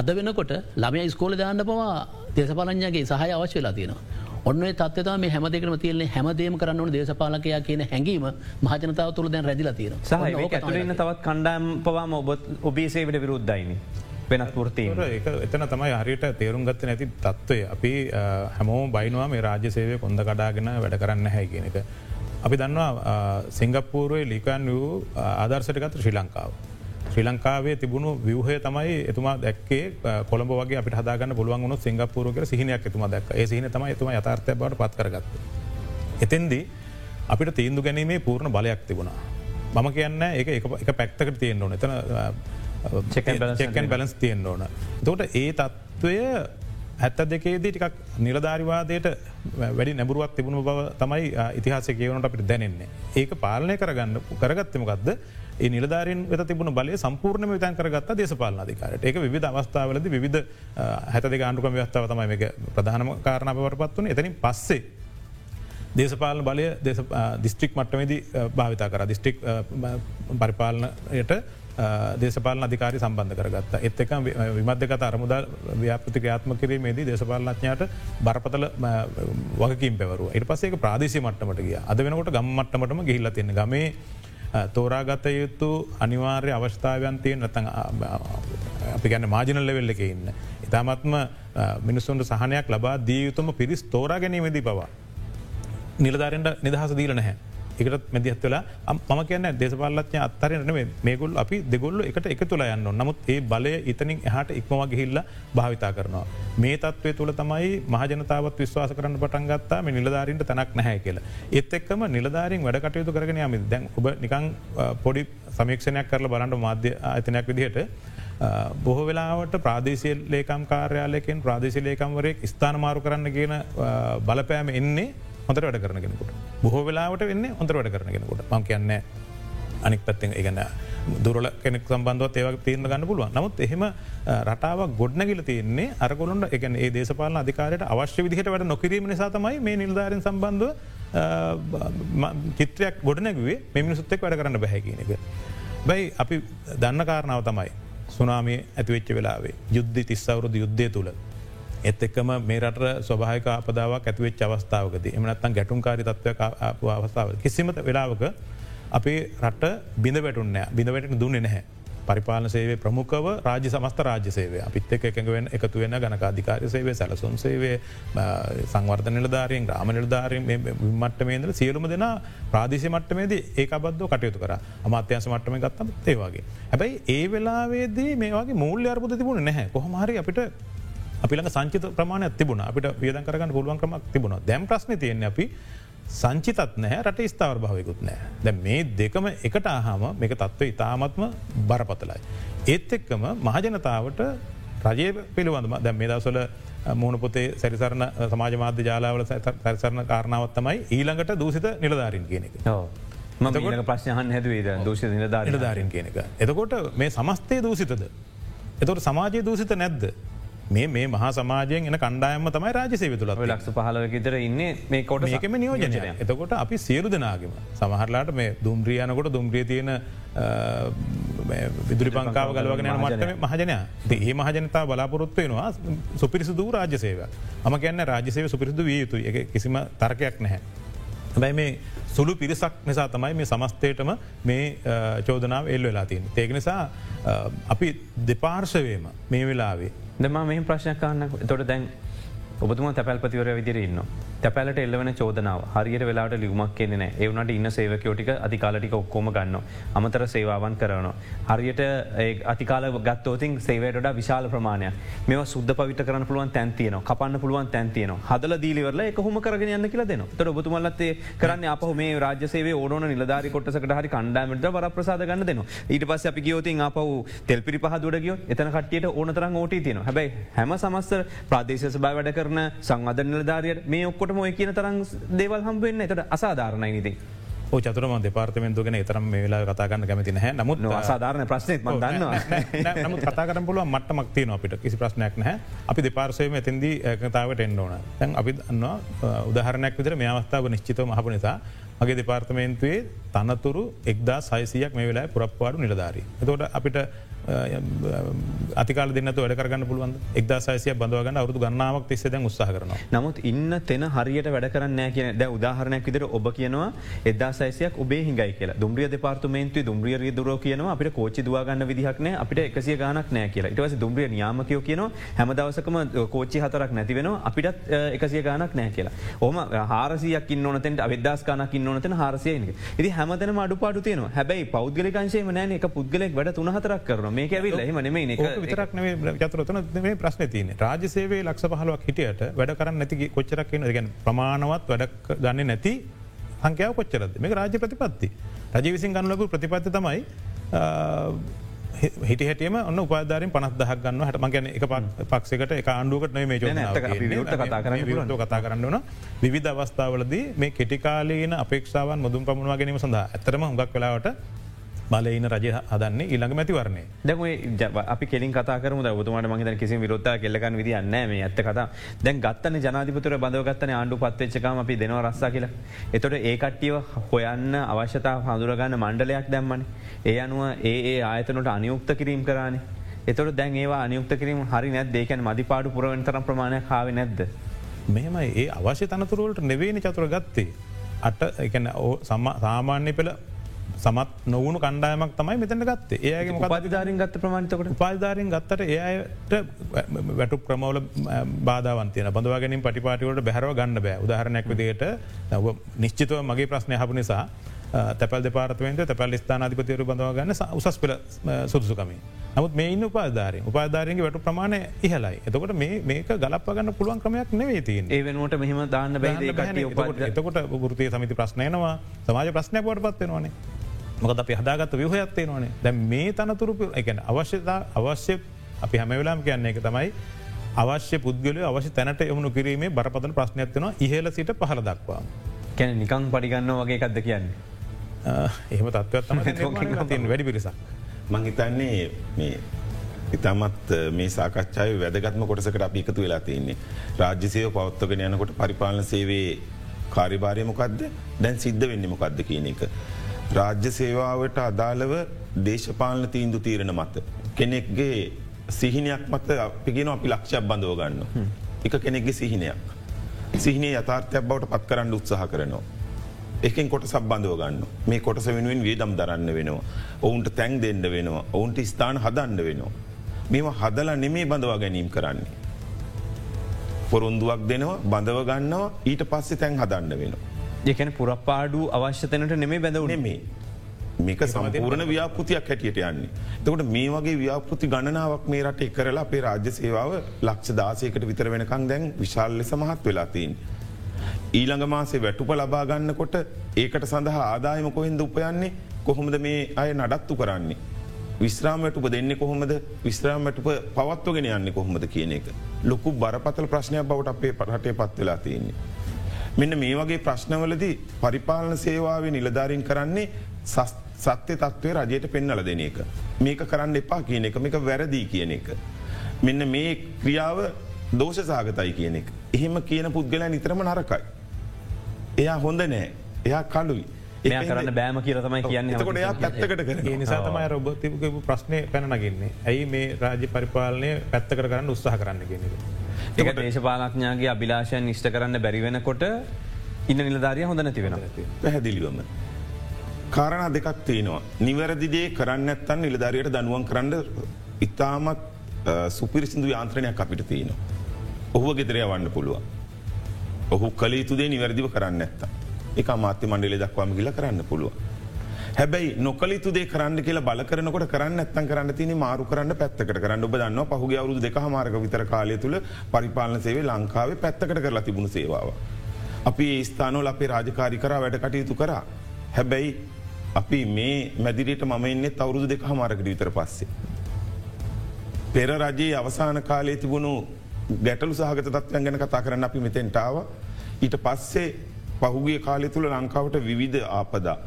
අද වෙනකොට ළමය ස්කෝල දාන්න පවා දේශපාලඥගේ සහය අවශ්‍ය වෙලා තියෙනවා. ඔන්න තත්ව මේ හැමදකම තියන්නේ හැමදේම කරන්නවන දේශපාලකයා කියන හැඟීම මහජනතාව තුළ දැන් රැදිලා තියෙන සහ ඇතුලන්න තවත් කණ්ඩාම් පවාම ඔබ ඔබේසේවට විරුද්ධයින. වෙනත් ෘතිය එතන තමයි හරියට තේරුම් ගත්ත නැති තත්ත්වය අපි හැමෝ බයිනවා මේ රාජ්‍ය සේවය කොඳ කඩාගෙන වැඩ කරන්න හැ කියන එක. අපි දන්නවා සිංගප්පූරුවේ ලිකන් වූ ආදර්ශටගත ශ්‍රී ලංකාව. ශ්‍රී ලංකාවේ තිබුණු විවහය තමයි එතුමා දැක්කේ කොළඹ වගේ අපිට හදාගන්න පුළුවන් වුණු සිංගපපුරක සිහිනයක් එතුම දැක් ඒ සිහින තම එතුම යථර්ථය බවට පත් කරගත්ත. එතෙන්දී අපිට තීන්දු ගැනීමේ පූර්ණ බලයක් තිබුණා. මම කියන්න ඒ එක පැක්තකට තියෙන්න්න ඕන එතන චෙකන් බැලන්ස් තියෙන්න්න ඕන. තෝට ඒ තත්ත්වය ඇත්ත දෙකේදී ටිකක් නිලධාරිවාදයට වැඩි නැබරුවක් තිබුණු බව තමයි ඉතිහාස කියවනට අපිට දැනෙන්නේ. ඒක පාලනය කරගන්න කරගත්තමකක්ද නිලධාරෙන් වෙත තිබුණ බලය සම්පූර්ණම විතන් කරගත් දේශපාලන අධිකාරයට. ඒක විධ අවස්ථාවලද විධ හැත ගාණඩුකම ව්‍යස්ථාව තමයි එක ප්‍රධානම කාරණාවට පත්වන එතනින් පස්සේ දේශපාලන බලය දිස්ත්‍රික් මට්ටමේදී භාවිතා කර. දිස්ට්‍රික් පරිපාලනයට දේශපාලන අධිකාරි සම්බන්ධ කරගත්ත. එත් එක විමධ්‍යකත අරමුදල් ව්‍යාපති ක්‍රියාත්ම කිරීමේදී දේශපාලනඥයට බරපතල වකින් පැවරු එට පසේ ප්‍රාදේශය මට්ටමට ගිය. අද වෙනකොට ගම් මට්ටමටම ගහිල්ල තියෙන ගමේ තෝරාගත යුතු අනිවාර්ය අවස්ථාවයන් තිය නතන් අපි ගැන්න මාජනල්ල වෙල්ල එක ඉන්න. ඉතාමත්ම මිනිස්සුන්ට සහනයක් ලබා දීයුතුම පිරිස් තෝරා ගැනීමදී පවා. නිලධාරෙන්ට නිදහස දීල නැහැ. එකට මැදිහත් වෙලා මම කියන්න දේශපාලත්ය අත්තරනට මේගුල් අපි දෙගොල්ල එකට එක තුළ යන්න නමුත් ඒ බලය ඉතනින් එහට ඉක්මව ගිහිල්ල භාවිතා කරනවා. මේ තත්වය තුළ තමයි මහජනතාවත් විශ්වාස කරන්න පටන් ගත්තා මේ නිලධාරීන්ට තැනක් නැහැ කියලා. ඒත් එක්කම නිලධාරින් වැඩ කටයුතු කරගෙන යම දැන් ඔබ නිකං පොඩි සමීක්ෂණයක් කරල බලන්ට මාධ්‍ය අතනයක් විදිහට බොහෝ වෙලාවට ප්‍රාදේශය ලේකම් කාර්යාලයකෙන් ප්‍රාදේශ ලේකම්වරයෙක් ස්ථාන මාරු කරන්න කියන බලපෑම එන්නේ හොඳර වැඩ කරනගෙනකොට බොහෝ වෙලාවට වෙන්න හොඳර වැඩ කරනගෙනකොට මං කියන්න අනික් පැත්තෙන් ඉගන්න දුරල කෙනෙක් සම්බන්ධව ඒව තීරණ ගන්න පුළුවන්. නමුත් එහෙම රටාවක් ගොඩ්නගිල තියන්නේ අරකොළුන්ට එකන ඒ දේශපාලන අධිකාරයට අවශ්‍ය විදිහට වැඩ නොකිරීම නිසාතමයි මේ නිල්ධාරෙන් සම්බන්ධව චිත්‍රයක් ගොඩනැගවේ මෙමිනිසුත්තෙක් වැඩ කරන්න බැහැකින එක. බයි අපි දන්න කාරණාව තමයි සුනාමේ ඇතිවෙච්ච වෙලාවේ යුද්ධ තිස්සවරුදු යුද්ධය තුළ එත් එක්කම මේ රට ස්වභායක අපදාවක් ඇතිවෙච් අවස්ථාවකද එමනත්තන් ගැටුම්කාරි තත්වය අවස්ථාව කිසිමත වෙලාවක අපේ රට බිඳ වැටුන්නෑ බිඳ වැටන දුන්නේ නැහැ. පරිපාලන සේවේ ප්‍රමුඛව රාජ්‍ය සමස්ත රාජ්‍ය සේවේ අපිත් එක එකඟවෙන් එකතු වෙන ගනකාධිකාර සේවේ සැලසුම් සේවේ සංවර්ධ නිලධාරයෙන් ග්‍රාම නිලධාරයෙන් මට්ටමේන්ද සියලුම දෙෙන ප්‍රාදේශ මට්ටමේද ඒක බද්ධ කටයුතු කර අමාත්‍යන්ස මට්ටම ගත්තම ඒවාගේ. හැබැයි ඒ වෙලාවේදී මේවාගේ මූල්‍ය අර්බුද තිබුණ නැහැ කොහොමහරි අපිට අපිළඟ සංචිත ප්‍රමාණයක් තිබුණ අපිට වියදන් කරගන්න පුළුවන් ක්‍රමක් තිබුණ දැම් ප්‍රශ්න තියන්නේ අපි සංචිතත් නෑ රට ස්ථාවර භාවයකුත් නෑ දැ මේ දෙකම එකට ආහාම මේක තත්ත්ව ඉතාමත්ම බරපතලයි. ඒත් එක්කම මහජනතාවට රජය පිළිබඳම දැ මේ දවසල මුහුණ පොතේ සැරිසරණ සමාජ මාධ්‍ය ජාලාවල සැරිසරණ කාරණාවත් තමයි ඊළඟට දූසිත නිලධාරින් කියන එක. ම ප්‍රශ්නහන් හැදවේද දෝෂ නිලධාර නිලධාරින් කියන එක. එතකොට මේ සමස්තය දූසිතද. එතකොට සමාජය දූසිත නැද්ද. මේ මේ මහා සමාජයෙන් එන කණ්ඩායම තමයි රාජසේව තුළ ලක්ෂ පහලවකිතර ඉන්න මේ කොට මේකම නියෝජනය එතකොට අපි සියලු දෙනාගම සමහරලාට මේ දුම්ද්‍රියනකොට දුම්ද්‍රිය තියෙන විදුරි පංකාව ගලවගෙන මට මහජනය. ඒ මහජනතා බලාපොරොත්තු වෙනවා සුපිරිසිදු රාජසේව ම කියන්න රාජසේව සුපිරිසිදු විය යුතු එක කිසිම තර්කයක් නැහැ. බැයි මේ සුළු පිරිසක් නිසා තමයි මේ සමස්තයටම මේ චෝදනාව එල් වෙලා තින්. ඒක නිසා අපි දෙපාර්ශවයම මේ වෙලාවේ දෙම මෙහි ප්‍රශ්න කාන්න තොට දැන් ඔබතුම තැපල්පතිවර විදිරන්න. තැපැලට එල්ලවන චෝදනාව. හරියට වෙලාට ලියුමක් කෙනෙන ඒවනට ඉන්න සේවකයෝටික අධිකාලටික ඔක්කෝම ගන්න අමතර සේවාවන් කරන. හරියට අතිකාල ගත්තෝතින් සේවයට විශාල ප්‍රමාණය මෙ සුද්ද පවිට කරන පුළුවන් තැන්තියන කපන්න පුළුවන් තැන්තියන හදල දීලිවරල එක හොම කරගෙන යන්න කියලා දෙන තොර ඔබතුමල්ලත්තේ කරන්න අප මේ රාජසේ ඕන නිලධාරි කොටසකට හරි කණ්ඩාමට වර ප්‍රසාද ගන්න දෙන ඊට පස් අපි ගියෝතින් අප තෙල්පිරි පහදුරගියෝ එතන කටියට ඕනතරන් ඕට තියන හැබයි හැම සමස්ත ප්‍රදේශ බා වැඩ කරන සංවධ නිලධාරයට මේ ඔක්කොට ඔක්කොටම ඔය කියන තරම් දේවල් හම්බවෙන්න එතට අසාධාරණයි නිදී. චතුරම දෙපාර්තමෙන්තු ගෙන තරම් මේ වෙලා කතාගන්න කැමති හැ නමුත් අසාධාරණ ප්‍රශ්නය දන්න නමුත් කතාකරන පුළුව මට්ටමක් තියන අපිට. කිසි ප්‍රශ්නයක් නැහැ. අපි දෙපාර්සයම ඇතින්දී එකතාවට එන්න ඕන. තැන් අපි දන්නවා උදාහරණයක් විතර මේ අවස්ථාව නිශ්චිතව මහප නිසා මගේ දෙපාර්තමේන්තුවේ තනතුරු එක්දා සයිසියක් මේ වෙලා පුරප්වාඩු නිලධාරී. එතකොට අපිට අතිකාල දෙන්නතු වැඩ කරගන්න පුළුවන් එක්දා සයිසිය බඳවගන්න අවුදු ගන්නාවක් තිස්සේ දැන් උත්සාහ කරනවා. නමුත් ඉන්න තෙන හරියට වැඩ කරන්න කියන ද උදාහරණයක් විදිර ඔබ කියනවා එදා සයිසියක් ඔබේ හිඟයි කියලා. දුම්රිය දෙපාර්තමේන්තු දුම්රිය දුර කියන අපිට කෝචි දවාගන්න විදිහක්න අපිට එකසිය ගානක් නෑ කියලා. ඉටවස දුම්රිය නියාමකයෝ කියන හැම දවසකම කෝච්චි හතරක් නැතිවෙන අපිටත් එකසිය ගානක් නෑ කියලා. ඕම හාරසියක් ඉන්නනතට අවිදස් ගනක් ඉන්නනතන හාරසියනක ඉදි හැමතන අඩුපාඩු තියන හැබැයි පෞද්ගලිකංශයම නෑන එක පුද්ගලෙක් වැඩ තුනහතරක් කරන මේ ඇවිල් එහම නෙමේ විතරක් චතුරතන මේ ප්‍රශ්න තියන රාජසේවේ ලක්ෂ පහලුවක් හිටියට වැඩ කරන්න නැති කොච්චරක් ගැන ප්‍රමාණවත් වැඩ ගන්න නැති සංකයාව කොච්චරද? මේ රාජ්‍ය ප්‍රතිපත්ති. රජ විසින් ගන්නලකු ප්‍රතිපත්ති තමයි හිට හැටියම ඔන්න උපාධාරින් පනත් දහක් ගන්න හට මගැන එක පක්ෂකට එක ආණ්ඩුවකට මේ කරන්න කතා කරන්න වන විධ අවස්ථාවලදී මේ කෙටිකාලීන අපේක්ෂාවන් මුදුම් පමුණවා ගැනීම සඳහා ඇතරම හුඟක් වෙලාවට බලයින රජ හදන්නේ ඉළඟ මැතිවරණය දැම අපි කෙලින් කතා කරම බතුමට මහිත කිසි විරොත්ත කෙල්ලකන් විදින්න මේ ඇත්ත කතා දැන් ගත්තන ජනාධිපතුර බඳවගත්තන ආණ්ඩු පත්වෙච්චකම අපි දෙනවා රස්සා කියලා. එතොට ඒකට්ටියව හොයන්න අවශ්‍යතා හඳුරගන්න මණ්ඩලයක් දැම්මන. ඒ අනුව ඒ ඒ ආයතනට අනියුක්ත කිරීම් කරන්නේ. එතොට දැන් ඒවා අනියුක්ත කිරීම හරි නැත් දේකැන මදිපාඩු පුරවන්තර ප්‍රමාණය කාව නැද්ද. මෙම ඒ අවශ්‍ය තනතුරුවලට නෙවෙනි චතුර ගත්තේ. අට සාමාන්‍ය පෙළ සමත් නොවුණු කණ්ඩායමක් තමයි මෙතන ගත්තේ. ඒගේ පතිධාරින් ගත්ත ප්‍රමාණතකට පාධාරින් ගත්තට ඒයට වැටු ක්‍රමවල බාධවන්තයන බඳවාගෙනින් පටිපාටිවලට බැහරව ගන්න බෑ. උදාහරණයක් විදියට නිශ්චිතව මගේ ප්‍රශ්නය හපු නිසා තැපල් දෙපාරතුවෙන්ට තැපල් ස්ථානාධිපතිවරු බඳවගන්න උසස් පෙළ සුදුසුකමින්. නමුත් මේ ඉන්න උපාධාරය උපාධාරගේ වැටු ප්‍රමාණය ඉහලයි එතකොට මේක ගලපගන්න පුළුවන් ක්‍රමයක් නෙවේ තින් ඒ වෙනුවට මෙහම දාන්න බැ එතකොට ගෘතිය සමිති ප්‍රශ්නයනවා සමාජ ප්‍රශ්නයක් වට පත්වෙනවානේ. මොකද අපි හදාගත්ත විහයත්තේ නොනේ දැ මේ තනතුරු එකන අවශ්‍යතා අවශ්‍ය අපි හැම වෙලාම් කියන්නේ එක තමයි අවශ්‍ය පුද්ගල අවශ්‍ය තැනට එමුණු කිරීමේ බරපතන ප්‍රශ්නයක්ත්වෙනවා ඉහල සිට පහල දක්වා. කැන නිකං පඩිගන්න වගේ එකක්ද කියන්නේ. එහෙම තත්වත් තින් වැඩි පිරිසක්. මංහිතන්නේ මේ ඉතාමත් මේ සාකච්ඡාව වැදගත්ම කොටසකට අපි එකතු වෙලා තියන්නේ. රාජ්‍යසයව පවත්වගෙන යනකොට පරිපාලන සේවේ කාරිභාරය මොකක්ද දැන් සිද්ධ වෙන්න මොකක්ද කියන එක. රාජ්‍ය සේවාවට අදාළව දේශපාලන තීන්දු තීරණ මත. කෙනෙක්ගේ සිහිනයක් මත අපිගෙන අපි ලක්ෂයක් බඳව ගන්න. එක කෙනෙක්ගේ සිහිනයක්. සිහිනය යථාර්ථයක් බවට පත් කරන්න උත්සාහ කරනවා. එකෙන් කොට සබ බඳව ගන්න මේ කොටස වෙනුවෙන් වියදම් දරන්න වෙනවා. ඔවුන්ට තැන් දෙන්න වෙනවා ඔවුන්ට ස්ථාන හදන්න වෙනවා. මෙම හදලා නෙමේ බඳවා ගැනීම් කරන්නේ. පොරොන්දුවක් දෙනවා බඳව ගන්නවා ඊට පස්සේ තැන් හදන්න වෙනවා. දෙකැන පුරප්පාඩු අවශ්‍යතනට නෙමේ බැඳව නෙමේ. මේක සම්පූර්ණ ව්‍යාපෘතියක් හැටියට යන්නේ. තකොට මේ වගේ ව්‍යාපෘති ගණනාවක් මේ රට කරලා අපේ රාජ්‍ය සේවාව ලක්ෂ දාසයකට විතර වෙනකං දැන් විශාල් ලෙස මහත් වෙලාතින්. ඊළඟ මාසේ වැටුප ලබා ගන්නකොට ඒකට සඳහා ආදායම කොහෙන්ද උපයන්නේ කොහොමද මේ අය නඩත්තු කරන්නේ. විශ්‍රාමටුප දෙන්නේ කොහොමද විශ්‍රාමටුප පවත්වගෙන යන්නේ කොහොමද කියන එක. ලොකු බරපතල ප්‍රශ්නයක් බවට අපේ පරටේ පත් වෙලා තියන්නේ. මෙන්න මේ වගේ ප්‍රශ්නවලදී පරිපාලන සේවාව නිලධාරින් කරන්නේ සත්‍ය තත්ත්වය රජයට පෙන්නල දෙන එක. මේක කරන්න එපා කියන එක මේක වැරදිී කියන එක. මෙන්න මේ ක්‍රියාව දෝෂ සාගතයි කියන එක. එහෙම කියන පුද්ගල නිතරම නරකයි. එයා හොඳ නෑ එයා කලුයි. එය කරන්න බෑම කියල තමයි කියන්න කොට එයා පැත්තකට කර නිසා තමයි රොබතික ප්‍රශ්නය පැනනගන්නේ ඇයි මේ රාජ්‍ය පරිපාලනය පැත්තකට කරන්න උත්සාහ කරන්න කියෙනෙක. එක දේශපාලක්ඥාගේ අභිලාශයන් නිෂ්ට කරන්න බැරිවෙනකොට ඉන්න නිලධාරය හොඳ නැති වෙන පැහැදිලිවම. කාරණ දෙකක් තියෙනවා. නිවැරදිදේ කරන්න ඇත්තන් නිලධාරයට දනුවන් කරන්න ඉතාමත් සුපිරිසිදු යාන්ත්‍රණයක් අපිට තියෙනවා. ඔහුව ගෙදරය වන්න පුළුවන්. ඔහු කලීතුදේ නිවැරදිව කරන්න ඇත්තා. එක මාත්‍ය මණ්ඩලේ දක්වාම ගිල කරන්න පුළුව. හැබැයි නොකලිතුදේ කරන්න කියලා බල කරනකොට කරන්න ඇත්තන් කරන්න තින මාරු කරන්න පැත්තකට කරන්න ඔබ දන්න පහුගේ අවුදු දෙක මාර්ග විතර කාලය තුළ පරිපාලන සේවේ ලංකාවේ පැත්තකට කරලා තිබුණු සේවාව. අපි ඒ ස්ථානෝල අපේ රාජකාරි කර වැඩ කටයුතු කරා. හැබැයි අපි මේ මැදිරියට මම එන්නේ අවුරුදු දෙක හමාරකට විතර පස්සේ. පෙර රජයේ අවසාන කාලය තිබුණු ගැටලු සහගත තත්වයන් ගැන කතා කරන්න අපි මෙතෙන්ටාව ඊට පස්සේ පහුගේ කාලෙ තුළ ලංකාවට විවිධ ආපදා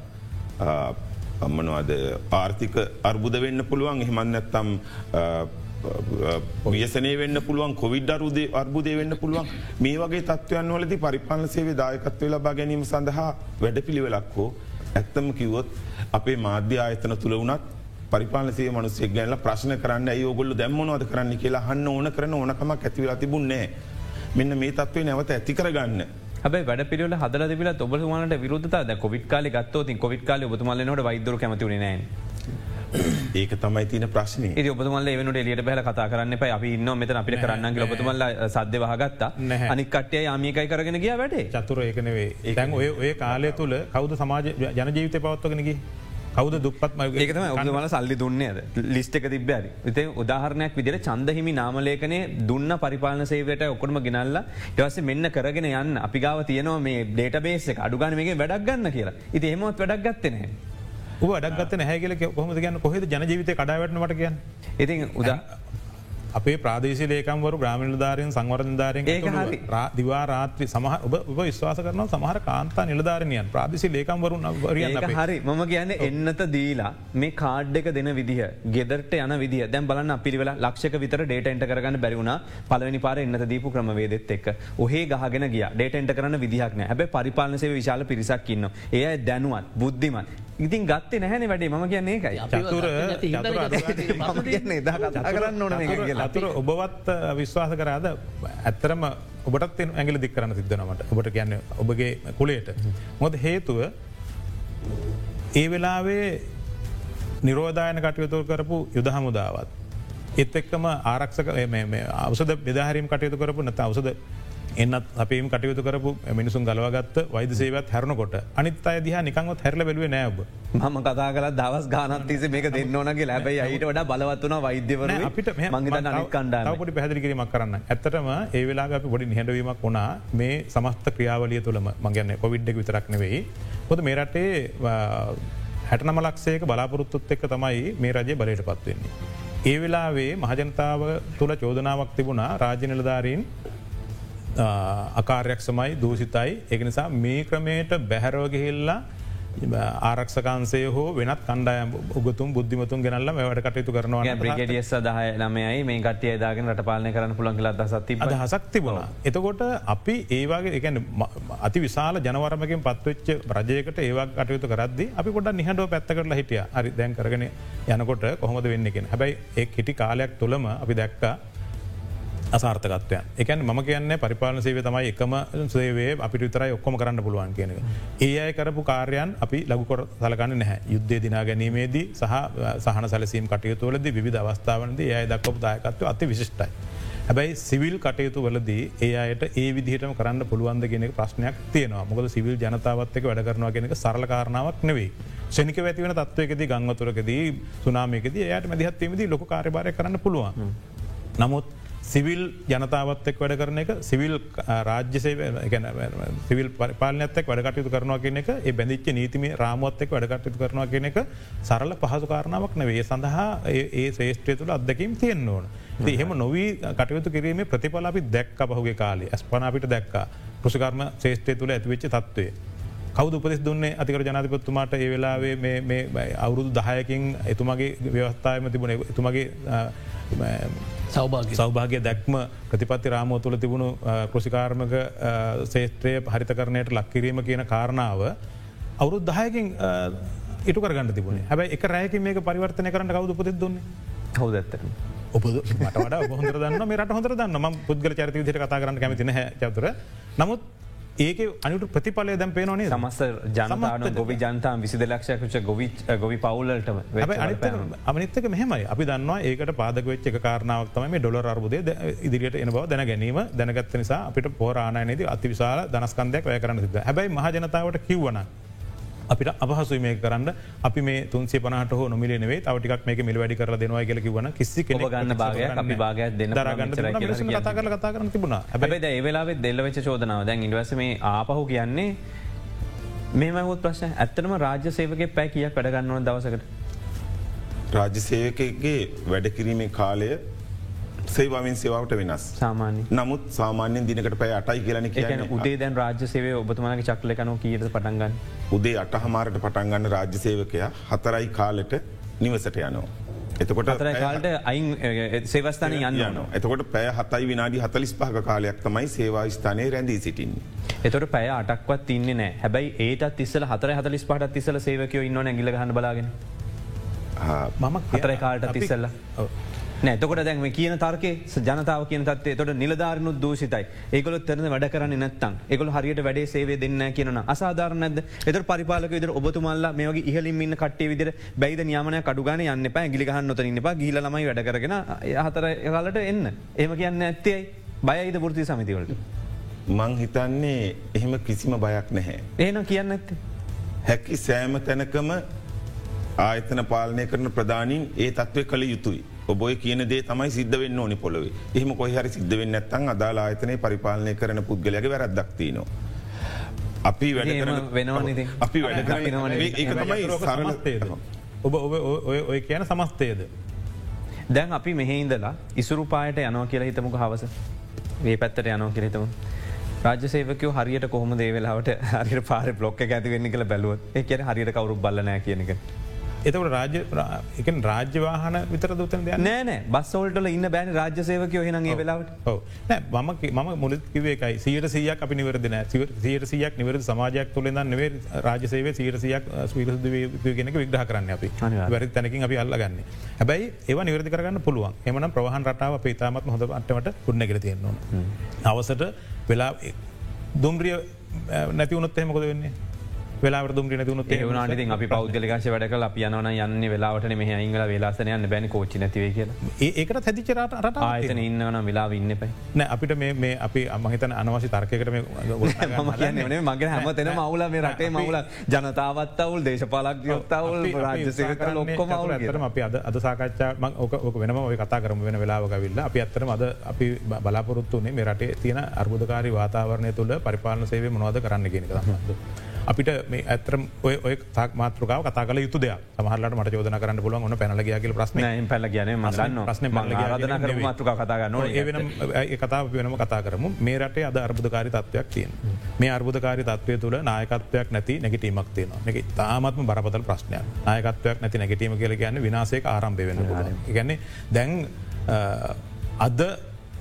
අම්මනවාද ආර්ථික අර්බුද වෙන්න පුළුවන්. එහෙමන් නැත්තම් වියසනය වෙන්න පුළුවන් කොවිඩ් අරුදේ අර්බුදය වෙන්න පුළුවන්. මේ වගේ තත්වයන් වලති පරිපාලන සේවේ දායකත්වය ලබා ගැනීම සඳහා වැඩ පිළිවෙලක් හෝ ඇත්තම කිවොත් අපේ මාධ්‍ය ආයතන තුළ වනත් පරිපාලසේ මනුස්සෙක් ගැල ප්‍රශ්න කරන්න යෝගොල්ල දැම්මනවද කරන්න? කියලා හන්න ඕන කරන ඕනකමක් ඇතිවලා තිබුන්නේ මෙන්න මේ තත්වේ නැවත ඇති කරගන්න. හැබ වැඩ පිල හදල තිබල ඔබතුමාට විරුද්ධ කොවිත් කාල ගත්තව ති කොවිත් කාල ඔබතුමලනට වෛදර කැමතිවුණ ඒක තමයි තින ප්‍රශ්නය ඒ ඔබතුමල්ල එවනට එලියට බැල කතා කරන්න පයි අපි ඉන්න මෙත අපිට කරන්න ඔබතුමල්ල සද්‍ය වහගත්තා. අනිකටය යාමිකයි කරගෙන ගිය වැඩේ. චතුර ඒකනවේ ඒතැන් ඔය ඔය කාලය තුළ කවුද සමාජ ජනජීවිත පවත්වගෙනගේ කවද දුපත් ඒකතම ඔබතුමල සල්ලි දුන්නේද ලිස්ට එක තිබ්බැරි ඉති උදාහරණයක් විදිර චන්දහිමි නාමලේකනේ දුන්න පරිපාලන සේවට ඔකොටම ගෙනල්ල යවස මෙන්න කරගෙන යන්න. අපි ගාව තියනවා මේ ඩේට බේස එක අඩුගන මේ වැඩක් ගන්න කියලා. ඉති එමොත් වැඩක් ගත්තනෑ අඩක්ගත නැහැගල කොහොම ගන්න කොහෙද ජනජීවිත කඩාවටනට කියන්න? ඉතින් උදා අපේ ප්‍රාදේශ ලේකම්වරු ග්‍රාමිණ ධාරයෙන් සංවර්ධධාරයෙන් දිවා රාත්‍රී සමහ ඔබ විශ්වාස කරන සමහර කාන්තා නිලධාරණයන් ප්‍රාදේශි ලේකම්වරු හරි. මම කියන්න එන්නත දීලා මේ කාඩ්ඩක දෙන විදිහ ගෙදරට යන විදි දැන් බලන්න පිරිවෙල ලක්ෂක විතර ඩේටන්ට කරගන්න බැරිවුණ පලවනි පාර එන්නත දීපු ක්‍රමවේදෙත් එක් ඔහේ ගහගෙන ගිය. ඩේටන්ට කරන විදිහක්න හැබ පරිපාලනසේ විශාල පිරිසක් ඉන්න එය දැනුවත් බුද්ධිමත්. ඉතින් ගත්තේ නැහැන වැඩේ. ම කියන්නේ එකයි චතුර කරන්න ඕන කියලා අතුර ඔබවත් විශ්වාස කරාද ඇත්තරම ඔබටත් ඇගල දික් කරන්න සිද්ධනමට ඔබට කියන්න ඔබගේ කුලේට. මොද හේතුව ඒ වෙලාවේ නිරෝධායන කටයුතු කරපු යුද හමුදාවත්. එත් එක්කම ආරක්ෂක අවසද බෙදාහරීම කටයුතු කරපු නැත අවසද එන්නත් අපේම කටයුතු කරපු මිනිසුන් ගලවගත් වෛද සේවත් හැරනකොට අනිත් අය දිහ නිකංවත් හැරල බැලුව නෑබ මම කතා කල දවස් ගානත්තිස මේක දෙන්න ඕනගේ ලැබයි අයිට වඩ බලවත්වන වෛද්‍යවන අපිට මංගත කණ්ඩාපොඩි පැදිකිරීමක් කරන්න. ඇත්තටම ඒ වෙලා අපි පොඩි නිහඬවීමක් වුණා. මේ සමස්ත ක්‍රියාවලිය තුළම මගන්න කොවිඩ්ඩක් විතරක් නෙවෙයි. හොද මේ රටේ හැටනම ලක්ෂයක බලාපොරොත්තුත් එක්ක තමයි මේ රජය බලයට පත්වවෙන්නේ. ඒ වෙලාවේ මහජනතාව තුළ චෝදනාවක් තිබුණා රාජ්‍යනිලධාරීන් අකාර්යක් සමයි දූසිතයි එකනිසා මේ ක්‍රමයට බැහැරෝගහෙල්ලා ආරක්ෂකන්සේ හෝ වෙනත් කණ්ඩායම් උගතුම් බුද්ධිමතුන් ගෙනල්ල වැඩ කටයුතු කරනවා ප්‍රිගටිය සදහය ළමයයි මේ කටිය දාගෙන රට පාලන කරන පුළන් ලද සති හසක් තිබුණ. එතකොට අපි ඒවාගේ එකන අති විශාල ජනවරමකින් පත්වෙච්ච රජයකට ඒවා කටයුතු කරද අපි ොඩ නිහඬුව පැත්ත කරලා හිටිය. හරි දැන් කරගෙන යනකොට කොහොමද වෙන්නකෙන හැබැයි ඒ හිටි කාලයක් තුළම අපි දැක්කා අසාර්ථකත්වයන් එකන් ම කියන්න පරිපාලන සේව තමයි එකම සේවේ අපිට විතරයි ඔක්කොම කරන්න පුළුවන් කියන එක. ඒ අය කරපු කාර්යන් අපි ලගුකොර සලකන්න නැහැ යුද්ධය දිනා ගැනීමේදී සහ සහන සැලසීම් කටයුතුවලද විධ අවස්ථාවනද ඒ දක්වපු දායකත්ව අති විශිෂ්ටයි. හැබැයි සිවිල් කටයුතු වලදී ඒ අයට ඒ විදිහටම කරන්න පුළුවන්ද ගෙනෙක ප්‍රශ්නයක් තියෙනවා මොකද සිවිල් ජනතාවත්තක වැඩ කරනවා කෙනෙක සරලකාරණාවක් නෙවෙයි. ෂනික ඇතිවන තත්වයකද ගංවතුරකදී සුනාමයකද එයට මැදිහත්වීමදී ලොක කාරබාරය කරන්න පුළුවන්. නමුත් සිවිල් ජනතාවත්තෙක් වැඩ කරන එක සිවිල් රාජ්‍යසේ සිවිල් පරිපාලනත්තෙක් වැඩකටයුතු කරනවා කියන එක ඒ බැඳිච්ච නීතිම රාමුවත්තෙක් වැඩකටයුතු කරනවා කියන එක සරල පහසු කාරණාවක් නවේ සඳහා ඒ ශ්‍රේෂ්ත්‍රය තුළ අදකින් තියෙන් ඕන. එහෙම නොවී කටයුතු කිරීම ප්‍රතිඵල අපි දැක්ක පහුගේ කාලේ. ඇස්පනාපිට දැක්කා. කෘෂිකර්ම ශේෂ්‍රය තුළ ඇතිවෙච්ච තත්වේ. කවද උපදෙස් දුන්නේ? අතිකර ජනතිපත්තුමාට ඒ වෙලාවේ අවුරුදු දහයකින් එතුමගේ ව්‍යවස්ථායම තිබුණ. එතුමගේ සෞභාග සෞභාගය. දැක්ම ප්‍රතිපත්ති රාමෝ තුළ තිබුණු කෘෂිකාර්මක ශේත්‍රය හරිත කරණයට ලක්කිරීම කියන කාරණාව අවුරුත් දහයකින් ඉටු කරගන්න තිබුණ. හැබයි එක රෑක මේක පරිවර්තනය කරන්න කවුද උපදෙ දුන්නේ? හවදත්තර. ඔප මට වඩ හොඳර දන්න මේ රට හොඳර දන්න ම පුද්ගල චරිත විදිර කතා කරන්න කැමතින චතුර. නමුත් ඒක අනිට ප්‍රතිඵලය දැම් පේනනේ සමස්ස ජනතාන ගොවි ජනතාන් විසි දෙලක්ෂයකුච ගොවි ගොවි පවුල්ලටම අමනිත්තක මෙහමයි. අපි දන්නවා ඒකට පාදක වෙච්ච කාරනාවක්තම මේ ඩොල අර්බුදය ඉදිරියට එන බව දැන ගැනීම. දැනගත්ත නිසා අපිට පෝරාණයනද අතිවිශාල දනස්කන්දයක් වැය කරන්න සිද හැබයි මහජනතාවට කිව්වන අපිට අපහසු මේ කරන්න අපි මේ තුන්සේ පනට හෝ නොමිලේ තවටික් මේක මිල වැඩි කර දෙනවා කියල කිවන කිසි ගන්න භාගයක් දෙන්න දරගන්න කතා කර තිබුණ. හැබයි ඒවෙලාවෙත් දෙල්ලවෙච චෝදනාව. දැන් ඉඩවස මේ ආපහු කියන්නේ මේමහොත් ප්‍රශ්න. ඇත්තනම රාජ්‍ය සේවගේ පැ කියක් වැඩගන්නව දවසකට? රාජ්‍ය සේවකගේ වැඩකිරීමේ කාලය සේවාමින් සේවාවට වෙනස්. සාමාන්‍ය. නමුත් සාමාන්‍යෙන් දිනකට පැය අටයි කියලන කියන උදේ දැන් රාජ්‍ය සේවය ඔබතුමාගේ චක්ලකනෝ කියීට පටන්ගන්න උදේ අට හමාරට පටන්ගන්න රාජ්‍ය සේවකයා හතරයි කාලෙට නිවසට යනවා. එතකොට කාලට අයින් සේවස්ථාන යන්න එතකොට පැය හතයි විනාඩි හතලිස් පහක කාලයක් තමයි සේවා ස්ථානය රැඳී සිටින්. එතොට පැය අටක්වත් තින්නේ නෑ හැබයි ඒත් ඉස්සල හතර හතලිස් පහට ඉස්සල සේවකයෝ ඉන්න ඇගිල හන්න බලාගෙන. මම හතරයි කාලට තිස්සල්ල නෑතකොට දැන්ම කියන තර්කේ ජනතාව කියන තත්ේ තොට නිලධාරනු දූසිතයි ඒකොල තරන වැඩ කරන්න නැත්තන් එකකොල හරියට වැඩේ සේවේ දෙන්න කියන අසාධාරනද එත පරිපාලක විදර ඔබතුමල්ලා මේගේ ඉහලින් ඉන්න කටේ විදිර බැයිද නියමන කඩුගන යන්න පෑ ගිලිහන්න නොත ඉන්න ගීල ළමයි වැඩ කරගෙන හතර කාලට එන්න ඒම කියන්න ඇත්තේයි බයයිද ෘති සමිතිවලට. මං හිතන්නේ එහෙම කිසිම බයක් නැහැ. ඒන කියන්න ඇත්තේ. හැකි සෑම තැනකම ආයතන පාලනය කරන ප්‍රධානින් ඒ තත්ත්වය කළ යුතුයි. ඔබොය කියන දේ තමයි සිද්ධ වෙන්න ඕනි පොළොවේ එහම කොහරි සිද්ධ වෙන්න ඇත්තන් අදාලා ආයතනය පරිපාලනය කරන පුද්ගලගේ වැරද්දක්තිනවා. අපි වැඩ වෙනවා අපි වැඩ තමයි සරලත්තේද. ඔබ ඔබ ඔය කියන සමස්තයද. දැන් අපි මෙහෙඉදලා ඉසුරුපායට යනවා කියලා හිතමුක හවස ඒ පැත්තට යනවා කියෙතම. රාජසේවකෝ හරියට කොහම දේවෙලාවට හරි පාර බ්ලොක් ඇතිවෙන්න කළ බැලුවත් ඒ කියන හරියට කවරු බලනෑ කියනක. එතකට රාජ එක රාජ්‍යවාහන විතර දුතන දෙයක් නෑන බස්සෝල්ට ඉන්න බෑන රාජ්‍ය සේවකය හනගේ වෙලාවට. මම මම මුලත් කිවේකයි සියට සියක් අපි නිවරදින සියට සියක් නිවර සමාජයක් තුළෙද නෙවේ රාජසේව සියට සියක් ස්වීරගෙනක විග්‍රහ කරන්න අපි. වැරි තැනකින් අපි අල්ලගන්න. හැබැයි ඒ නිවරදි කරගන්න පුළුවන්. එමන ප්‍රවාහන් රටාව පේතාමත් හොඳ අටමට පුඩ්නගර තියෙන්නවා අවසට වෙලා දුම්රිය නැති උනොත් එහෙමකොද වෙන්නේ වෙලාවට දුම්රි නැතුුණු ඒවනට අපි පෞද්ගලිකාශ වැඩ කල යන යන්න වෙලාවට මෙහ ඉංගල වෙලාසනයන්න බැන. කෝචි නැතිවේ කිය ඒකට හැදිචරට රට ආයතන ඉන්නවන වෙලා ඉන්න පයි නෑ අපිට මේ අපි අමහිතන අනවශි කියන්නේ මගේ හැමතෙන මවුල මේ රටේ මවුල ජනතාවත් අවුල් දේශපාලක් යොත්තවුල් රාජ්‍යසක ලොක්කොම ඇතරම අපි අද අද සාකච්ඡා ඕක වෙනම ඔය කතා කරම වෙන වෙලාවක විල්ල අපි අත්තරම අද අපි බලාපොරොත්තුනේ මේ රටේ තියෙන අර්බුදකාරි වාතාවරණය තුළ පරිපාලන සේවේ මොනවද කරන්න ගෙනක. අපිට මේ ඇතරම් ඔය තාක් මාතෘකාව කතා කල යුතු දෙයක්. සමහරලට මට චෝදන කරන්න පුළුවන් ඔන්න පැනලගයාගල ප්‍රශ්න. පැල කියන මසන්න ප්‍රශ්න රදන කර මාතෘකා කතා ගන්න කතා වෙනම කතා කරමු. මේ රටේ අද අර්බුධකාරි තත්වයක් තියෙන මේ අර්බුධකාරි තත්වය තුළ නායකත්වයක් නැති නැගටීමක් තියෙන එක තාමත්ම බරපතල් ප්‍රශ්නයක්. නායකත්වයක් නැති නැගටීම කියල කියන්න විනාසේක ආරම්භය වෙන ගැන්නේ දැන් අද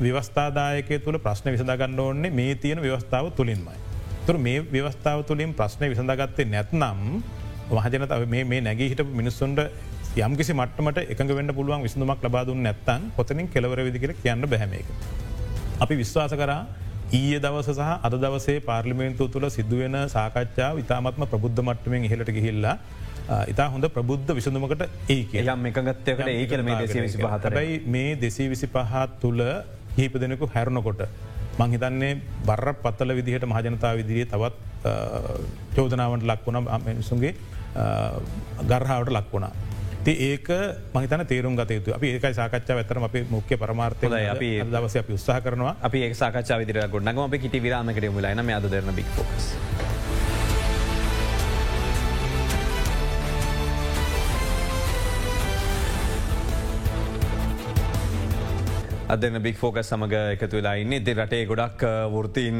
ව්‍යවස්ථාදායකය තුළ ප්‍රශ්න විසඳගන්න ඕන්නේ මේ තියෙන ව්‍යවස්ථාව තුළින්මයි. තුර මේ ව්‍යවස්ථාව තුළින් ප්‍රශ්නය විසඳගත්තේ නැත්නම් මහජනතාව මේ නැගේ හිට මිනිස්සුන්ට යම්කිසි මටමට එකඟ වන්න පුළුවන් විසඳුමක් ලබාදුන් නැත්තන් පොතනින් කෙලවර විදිකර කියන්න බැහැමේක. අපි විශ්වාස කරා ඊය දවස සහ අද දවසේ පාර්ලිමේන්තු තුළ සිදුවෙන සාකච්ඡාව ඉතාමත්ම ප්‍රබුද්ධ මට්ටමෙන් ඉහලට ගිහිල්ලා ඉතා හොඳ ප්‍රබුද්ධ විසඳමකට ඒ යම් එකගත්තයකට ඒ කල මේ දෙසේ විසි පහතරයි මේ දෙසේ විසි පහත් තුළ හිප දෙනෙකු හැරුණකොට මංහිතන්නේ බර පත්තල විදිහට මහජනතාව විදිරිය තවත් චෝදනාවට ලක්වුණ මිනිසුන්ගේ ගර්හාවට ලක්වුණා. ති ඒක මහිතන තේරුම් ගත යුතු අපි ඒකයි සාකච්ඡා ඇතරම අපි මුක්්‍ය පරමාර්ථය අපි දවස අපි උත්සාහ කරනවා අපි ඒ සාකච්ඡා විදිර ගොඩනගම අපි කිටි විරාමකට මුලයින අද දෙරන බික් ෆෝකස්. අදන්න බික් ෆෝක සමඟ එකතු වෙලා ඉන්න. එති රටේ ගොඩක් වෘතීන්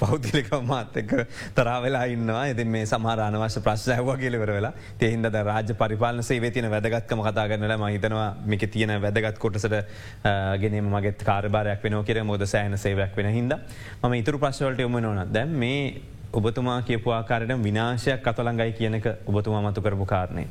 පෞද්ගලික මාත්තක තරාවෙලා ඉන්නවා. ඇති මේ සමහරානවශ ප්‍රශ්යහවා කියලවර වෙලා. තෙහින්ද රාජ පරිපාලන සේ තින වැදගත්කම කතා කරනල මහිතනවා මේක තියෙන වැදගත් කොටසට ගෙනම මගෙත් කාරබාරයක් වෙන කියර මොද සෑන සේවයක් වෙන හිද ම ඉතුරු ප්‍රශ්වලට යොම නොන දැම් මේ ඔබතුමා කියපු ආකාරයට විනාශයක් කතලංගයි කියනක ඔබතුමා මතු කරපු කාරණය.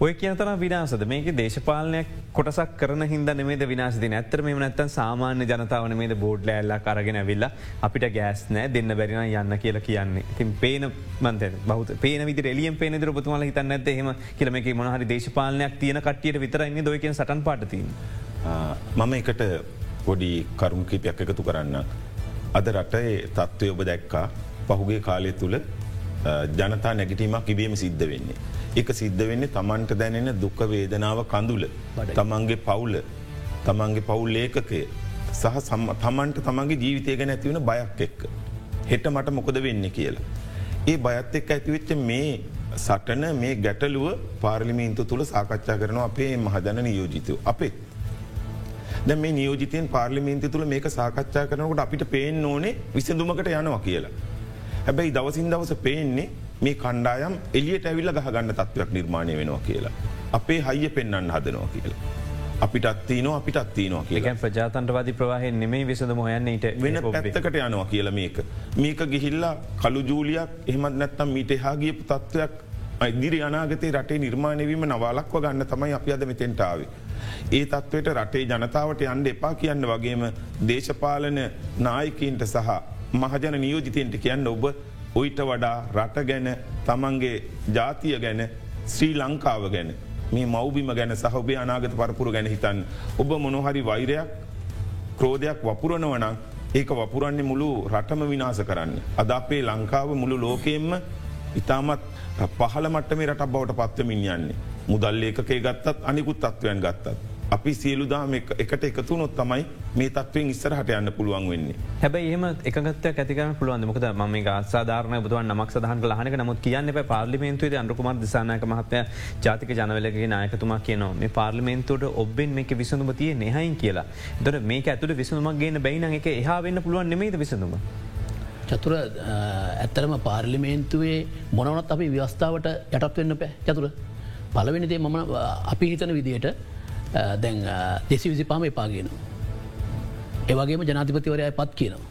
ඔය කියතන විනාසද මේක දේශපාලනයක් කොටසක් කරන හිද නෙමේ විනාශති ඇත්තර මේ නැත්තන් සාමාන්‍ය ජනතාවන මේද බෝඩ්ල ඇල්ලා කරගෙන විල්ල අපිට ගෑස් නෑ දෙන්න බැරින යන්න කියලා කියන්නේ තින් පේන මන්ත බහත පේන විදි එලියම් පේන දරපතුමල හිතන්න ඇත හෙම කියලමක මොහරි දේශපාලනයක් තියන කටියට විතරයින්න දොයකෙන් සටන් පාටතින්. මම එකට පොඩි කරුම් කීපයක් එකතු කරන්න. අද රටේ තත්ත්වය ඔබ දැක්කා පහුගේ කාලය තුළ ජනතා නැගිටීමක් ඉබීම සිද්ධ වෙන්නේ. එක සිද්ධ වෙන්නේ තමන්ට දැනෙන දුක වේදනාව කඳුල තමන්ගේ පවුල තමන්ගේ පවුල් ඒකකය සහ තමන්ට තමන්ගේ ජීවිතය ගැන ඇතිවන බයක් එක්ක. හෙට මට මොකද වෙන්න කියලා. ඒ බයත් එක් ඇතිවෙච්ච මේ සටන මේ ගැටලුව පාර්ලිමීන්තු තුළ සාකච්ඡා කරනවා අපේ මහජන නියෝජිතය අපේ. දැ මේ නියෝජිතයෙන් පාර්ලිමීන්ති තුළ මේක සාකච්ඡා කරනකට අපිට පේෙන් ඕනේ විසඳුමකට යනවා කියලා. හැබැයි දවසින් දවස පේන්නේ මේ කණ්ඩායම් එලියට ඇවිල්ල ගහගන්න තත්වයක් නිර්මාණය වෙනවා කියලා. අපේ හයිය පෙන්න්න හදනවා කියලා. අපිට අත්තින අපිට අත්තිනවා කියල ප්‍රජාතන්ටවාද ප්‍රවාහ නෙමේ විසඳ හොයන්නට වෙන පැත්තකට යනවා කියල මේක. මේක ගිහිල්ලා කළු ජූලියක් එහෙමත් නැත්තම් මීට හා ගියපු තත්ත්වයක් ඉදිරි අනාගතේ රටේ නිර්මාණයවීම නවාලක්ව ගන්න තමයි අපි අද මෙතෙන්ටාවේ. ඒ තත්ත්වයට රටේ ජනතාවට යන්ඩ එපා කියන්න වගේම දේශපාලන නායකීන්ට සහ මහජන නියෝජිතයන්ට කියන්න ඔබ ඔයිට වඩා රට ගැන තමන්ගේ ජාතිය ගැන ශ්‍රී ලංකාව ගැන මේ මෞබිම ගැන සහබේ අනාගත පරපුර ගැන හිතන් ඔබ මොනොහරි වෛරයක් ක්‍රෝධයක් වපුරනවනං ඒක වපුරන්නේ මුළු රටම විනාස කරන්න. අද අපේ ලංකාව මුළු ලෝකයෙන්ම ඉතාමත් පහල මට්ට මේ රට බවට පත්වමින් යන්නේ. මුදල් ඒකේ ගත්තත් අනිකුත් තත්ත්වයන් ගත්තත්. අපි සියලුදාම එකට එකතු නොත් තමයි මේ තත්වෙන් ඉස්සරහට යන්න පුළුවන් වෙන්නේ. හැබයි එහම එකගත් ඇතිකන පුළුවන් මොකද ම ආසාධාරන බුදුවන් නමක් සහන් ලහනක නමුත් කියන්න පාර්ලිමේන්තුවේ අන්රුකුමර දිසානක මහත්ය ජාතික ජනවලගේ නායකතුමා කියනවා මේ පාර්ලිමේන්තුවට ඔබෙන් මේක විසඳුම තිය නෙහයින් කියලා. දොට මේක ඇතුට විසඳුමක් ගේන බයින එක එහා වෙන්න පුළුවන් නෙමේද විසඳුම. චතුර ඇත්තරම පාර්ලිමේන්තුවේ මොනවනත් අපි ව්‍යස්ථාවට යටත් වෙන්න පෑ චතුර පලවෙනිදේ මම අපි හිතන විදියට දැන් දෙසි විසි පාම එපාගෙන. ඒවගේම ජනාතිපතිවරය පත් කියනවා.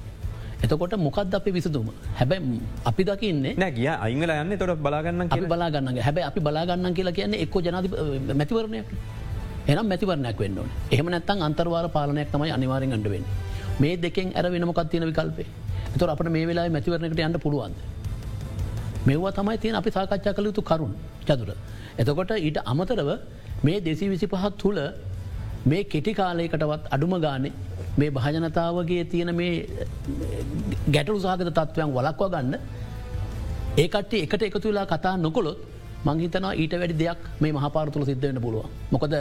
එතකොට මොකක්ද අපි විසදුම හැබැයි අපි දකින්නේ නෑ කිය අංගල යන්න තොට බලාගන්න අපි බලාගන්න හැබැයි අපි බලාගන්න කියලා කියන්නේ එක්ක ජනාති මැතිවරණයක් එනම් මැතිවරණයක් වෙන්න එහම නැත්තන් අන්තර්වාර පාලනයක් තමයි අනිවාරෙන් අඩුවෙන් මේ දෙකෙන් ඇර වෙනමකත් තියෙන විකල්පේ එතුර අපට මේ වෙලා මැතිවරණකට යන්න පුළුවන්ද. මෙවා තමයි තියෙන අපි සාකච්ඡා කළ යුතු කරුන් චතුර. එතකොට ඊට අමතරව මේ දෙසි විසි පහත් තුළ මේ කෙටි කාලයකටවත් අඩුම ගානේ මේ භාජනතාවගේ තියෙන මේ ගැටලු සාගත තත්ත්වයන් වලක්වා ගන්න ඒකට එකට එකතු වෙලා කතා නොකොළොත් මංහිතනවා ඊට වැඩි දෙයක් මේ මහපාරතුළ සිද්ධවෙන්න පුළුව. මොකද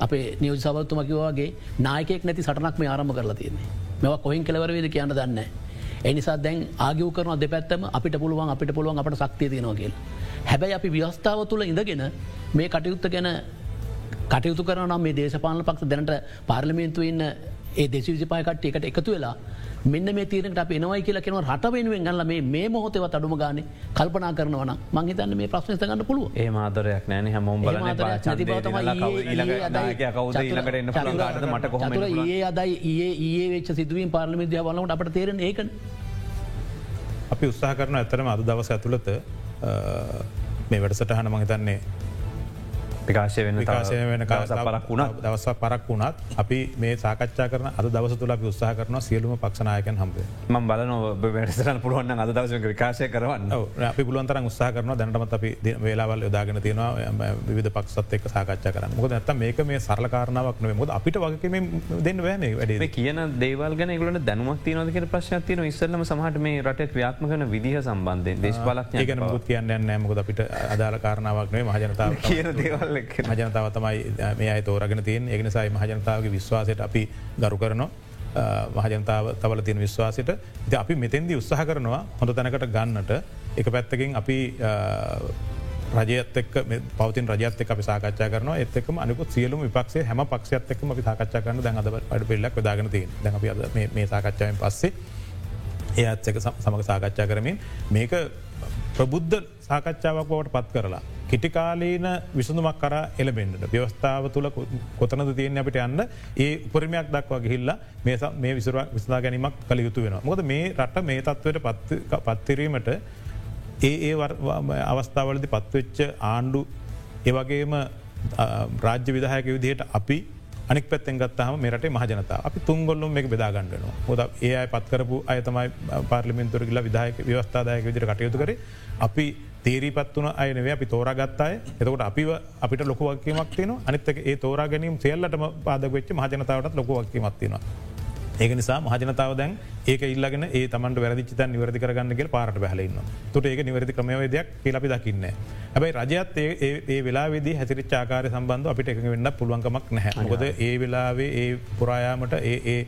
අපේ නියෝජ සවත්තුමකිවගේ නායකෙක් නැති සටනක් මේ ආරම කරලා තියන්නේ මෙවා කොහින් කෙලවරවේද කියන්න දන්න. එනිසා දැන් ආගිව කරන දෙපැත්තම අපිට පුළුවන් අපිට පුළුවන් අපට සක්තිය තියෙනවා කියල. හැබැයි අපි ව්‍යවස්ථාව තුළ ඉඳගෙන මේ කටයුත්ත ගැන කටයුතු කරන මේ දේශපාල පක්ෂ දැනට පාර්ලිමේන්තු ඉන්න ඒ දෙසිවිසිපායකට එකට එකතු වෙලා මෙන්න මේ තීරට අප එනවයි කියලා කෙනව රට වෙනුවෙන් ගල මේ මේ මොහොතවත් අඩුම ගාන කල්පනා කරනවන මංහිතන්න මේ ප්‍රශ්න ගන්න පුළුව ඒ මාතරයක් නෑන හැමෝම් බල මට කොහම ඒ අදයි ඒ ඒ වෙච් සිදුවීම පාර්ලිමිදය වලට අපට තේරෙන ඒකන. අපි උත්සාහ කරන ඇතරම අද දවස ඇතුළත මේ වැඩසටහන මහිතන්නේ විකාශය වෙන විකාශය වෙන පරක් වුණත්. දවස පරක් වුණත් අපි මේ සාකච්ඡා කරන අද දවස තුළ අපි උත්සාහ කරන සියලුම පක්ෂනායකන් හම්බේ ම බල වැඩසරන පුළුවන් අද දවස විකාශය කරවන්න. අපි පුළුවන්තර උත්සාහ කරන දැනටමත් අපි වෙලාවල් යොදාගෙන තියෙනවා. විධ පක්ෂත් එක් සාකච්ඡා කරන්න. මොද ඇත මේක මේ සරලකාරනාවක් නේ මොද අපිට වගේ දෙන්න වැන වැඩේ කියන දේවල් ගන ගලට දැනුවක් තියනක ප්‍රශ්තියන ඉස්සල්ලම සමහට මේ රට ක්‍රියාත්ම කන විදිහ සම්බන්ධය දේශපාලක් ඒකන මුත් කියන්න නෑමකොද අපිට අදාල කාරණාවක් නේ මහජනතාව කියන දේවල් කැරල් එක්. මජනතාව තමයි මේ අයි තෝරගෙන තියෙන් ඒනිසායි මහජනතාවගේ විශ්වාසයට අපි ගරු කරනවා. මහජනතාව තවල තියෙන විශ්වාසයට. ද අපි මෙතෙන්දි උත්සාහ කරනවා හොඳ තැනකට ගන්නට. එක පැත්තකින් අපි රජයතක පවතින් රජත් අපි සාකච්ඡා කරන එතකම අනිකුත් සියලුම විපක්ෂේ හැම පක්ෂයත්තකම අපි සාකච්ඡා කරන දැන් අද අඩ පිල්ලක් දාගෙන තිය දැන් අපි අද මේ සාකච්ඡාවෙන් පස්සේ ඒ අත්ක සමඟ සාකච්ඡා කරමින් මේක ප්‍රබුද්ධ සාකච්ඡාවක් බවට පත් කරලා. කිටිකාලීන විසඳුමක් කර එලබෙන්ට ව්‍යවස්ථාව තුළ කොතනද තියෙන් අපිට යන්න? ඒ උපරිමයක් දක්වා ගිහිල්ලා මේ විසර විස්නා ගැනීමක් කළ යුතු වෙන. මොද මේ රට මේ තත්වට පත්තිරීමට ඒ ඒ අවස්ථාවලදි පත්වෙච්ච ආණ්ඩු ඒවගේම රාජ්‍ය විදාහයක විදිහයට අපි අනික් පැත්තෙන් ගත්තහම මේරට මහජනතා අපි තුන්ගොල්ලුම් මේ බෙදාගන්නනවා හොද ඒ අයි පත්කරපු අයතමයි පාර්ලිමින්තුර කියලා විදායක ව්‍යවස්ථාදායක විදිර කටයුතු කර. අපි තේරීපත් වන අයනවේ අපි තෝරාගත්තාය එතකොට අපි අපිට ලොකුවක්කීමක් තියන අනිත්තක ඒ තෝරා ගැනීම සෙල්ලටම පාදවෙච්ච මහජනතාවට ලොකුවක්කීමක් තියෙනවා. ඒක නිසා මහජනතාව දැන් ඒක ඉල්ලගෙන ඒ තමන්ට වැරදිචිත නිවැරදි කරගන්නගේ පාරට බැලන්න තුට ඒක නිවැරදි ක්‍රමවේදයක් කියලපි දකින්න. හැබයි රජත් ඒ වෙලාවෙද හැතිරි චාකාර සම්බන්ධ අපිට එක වෙන්න පුළුවන්කමක් නැහැ. ගොද ඒ වෙලාවේ ඒ පුරායාමට ඒ ඒ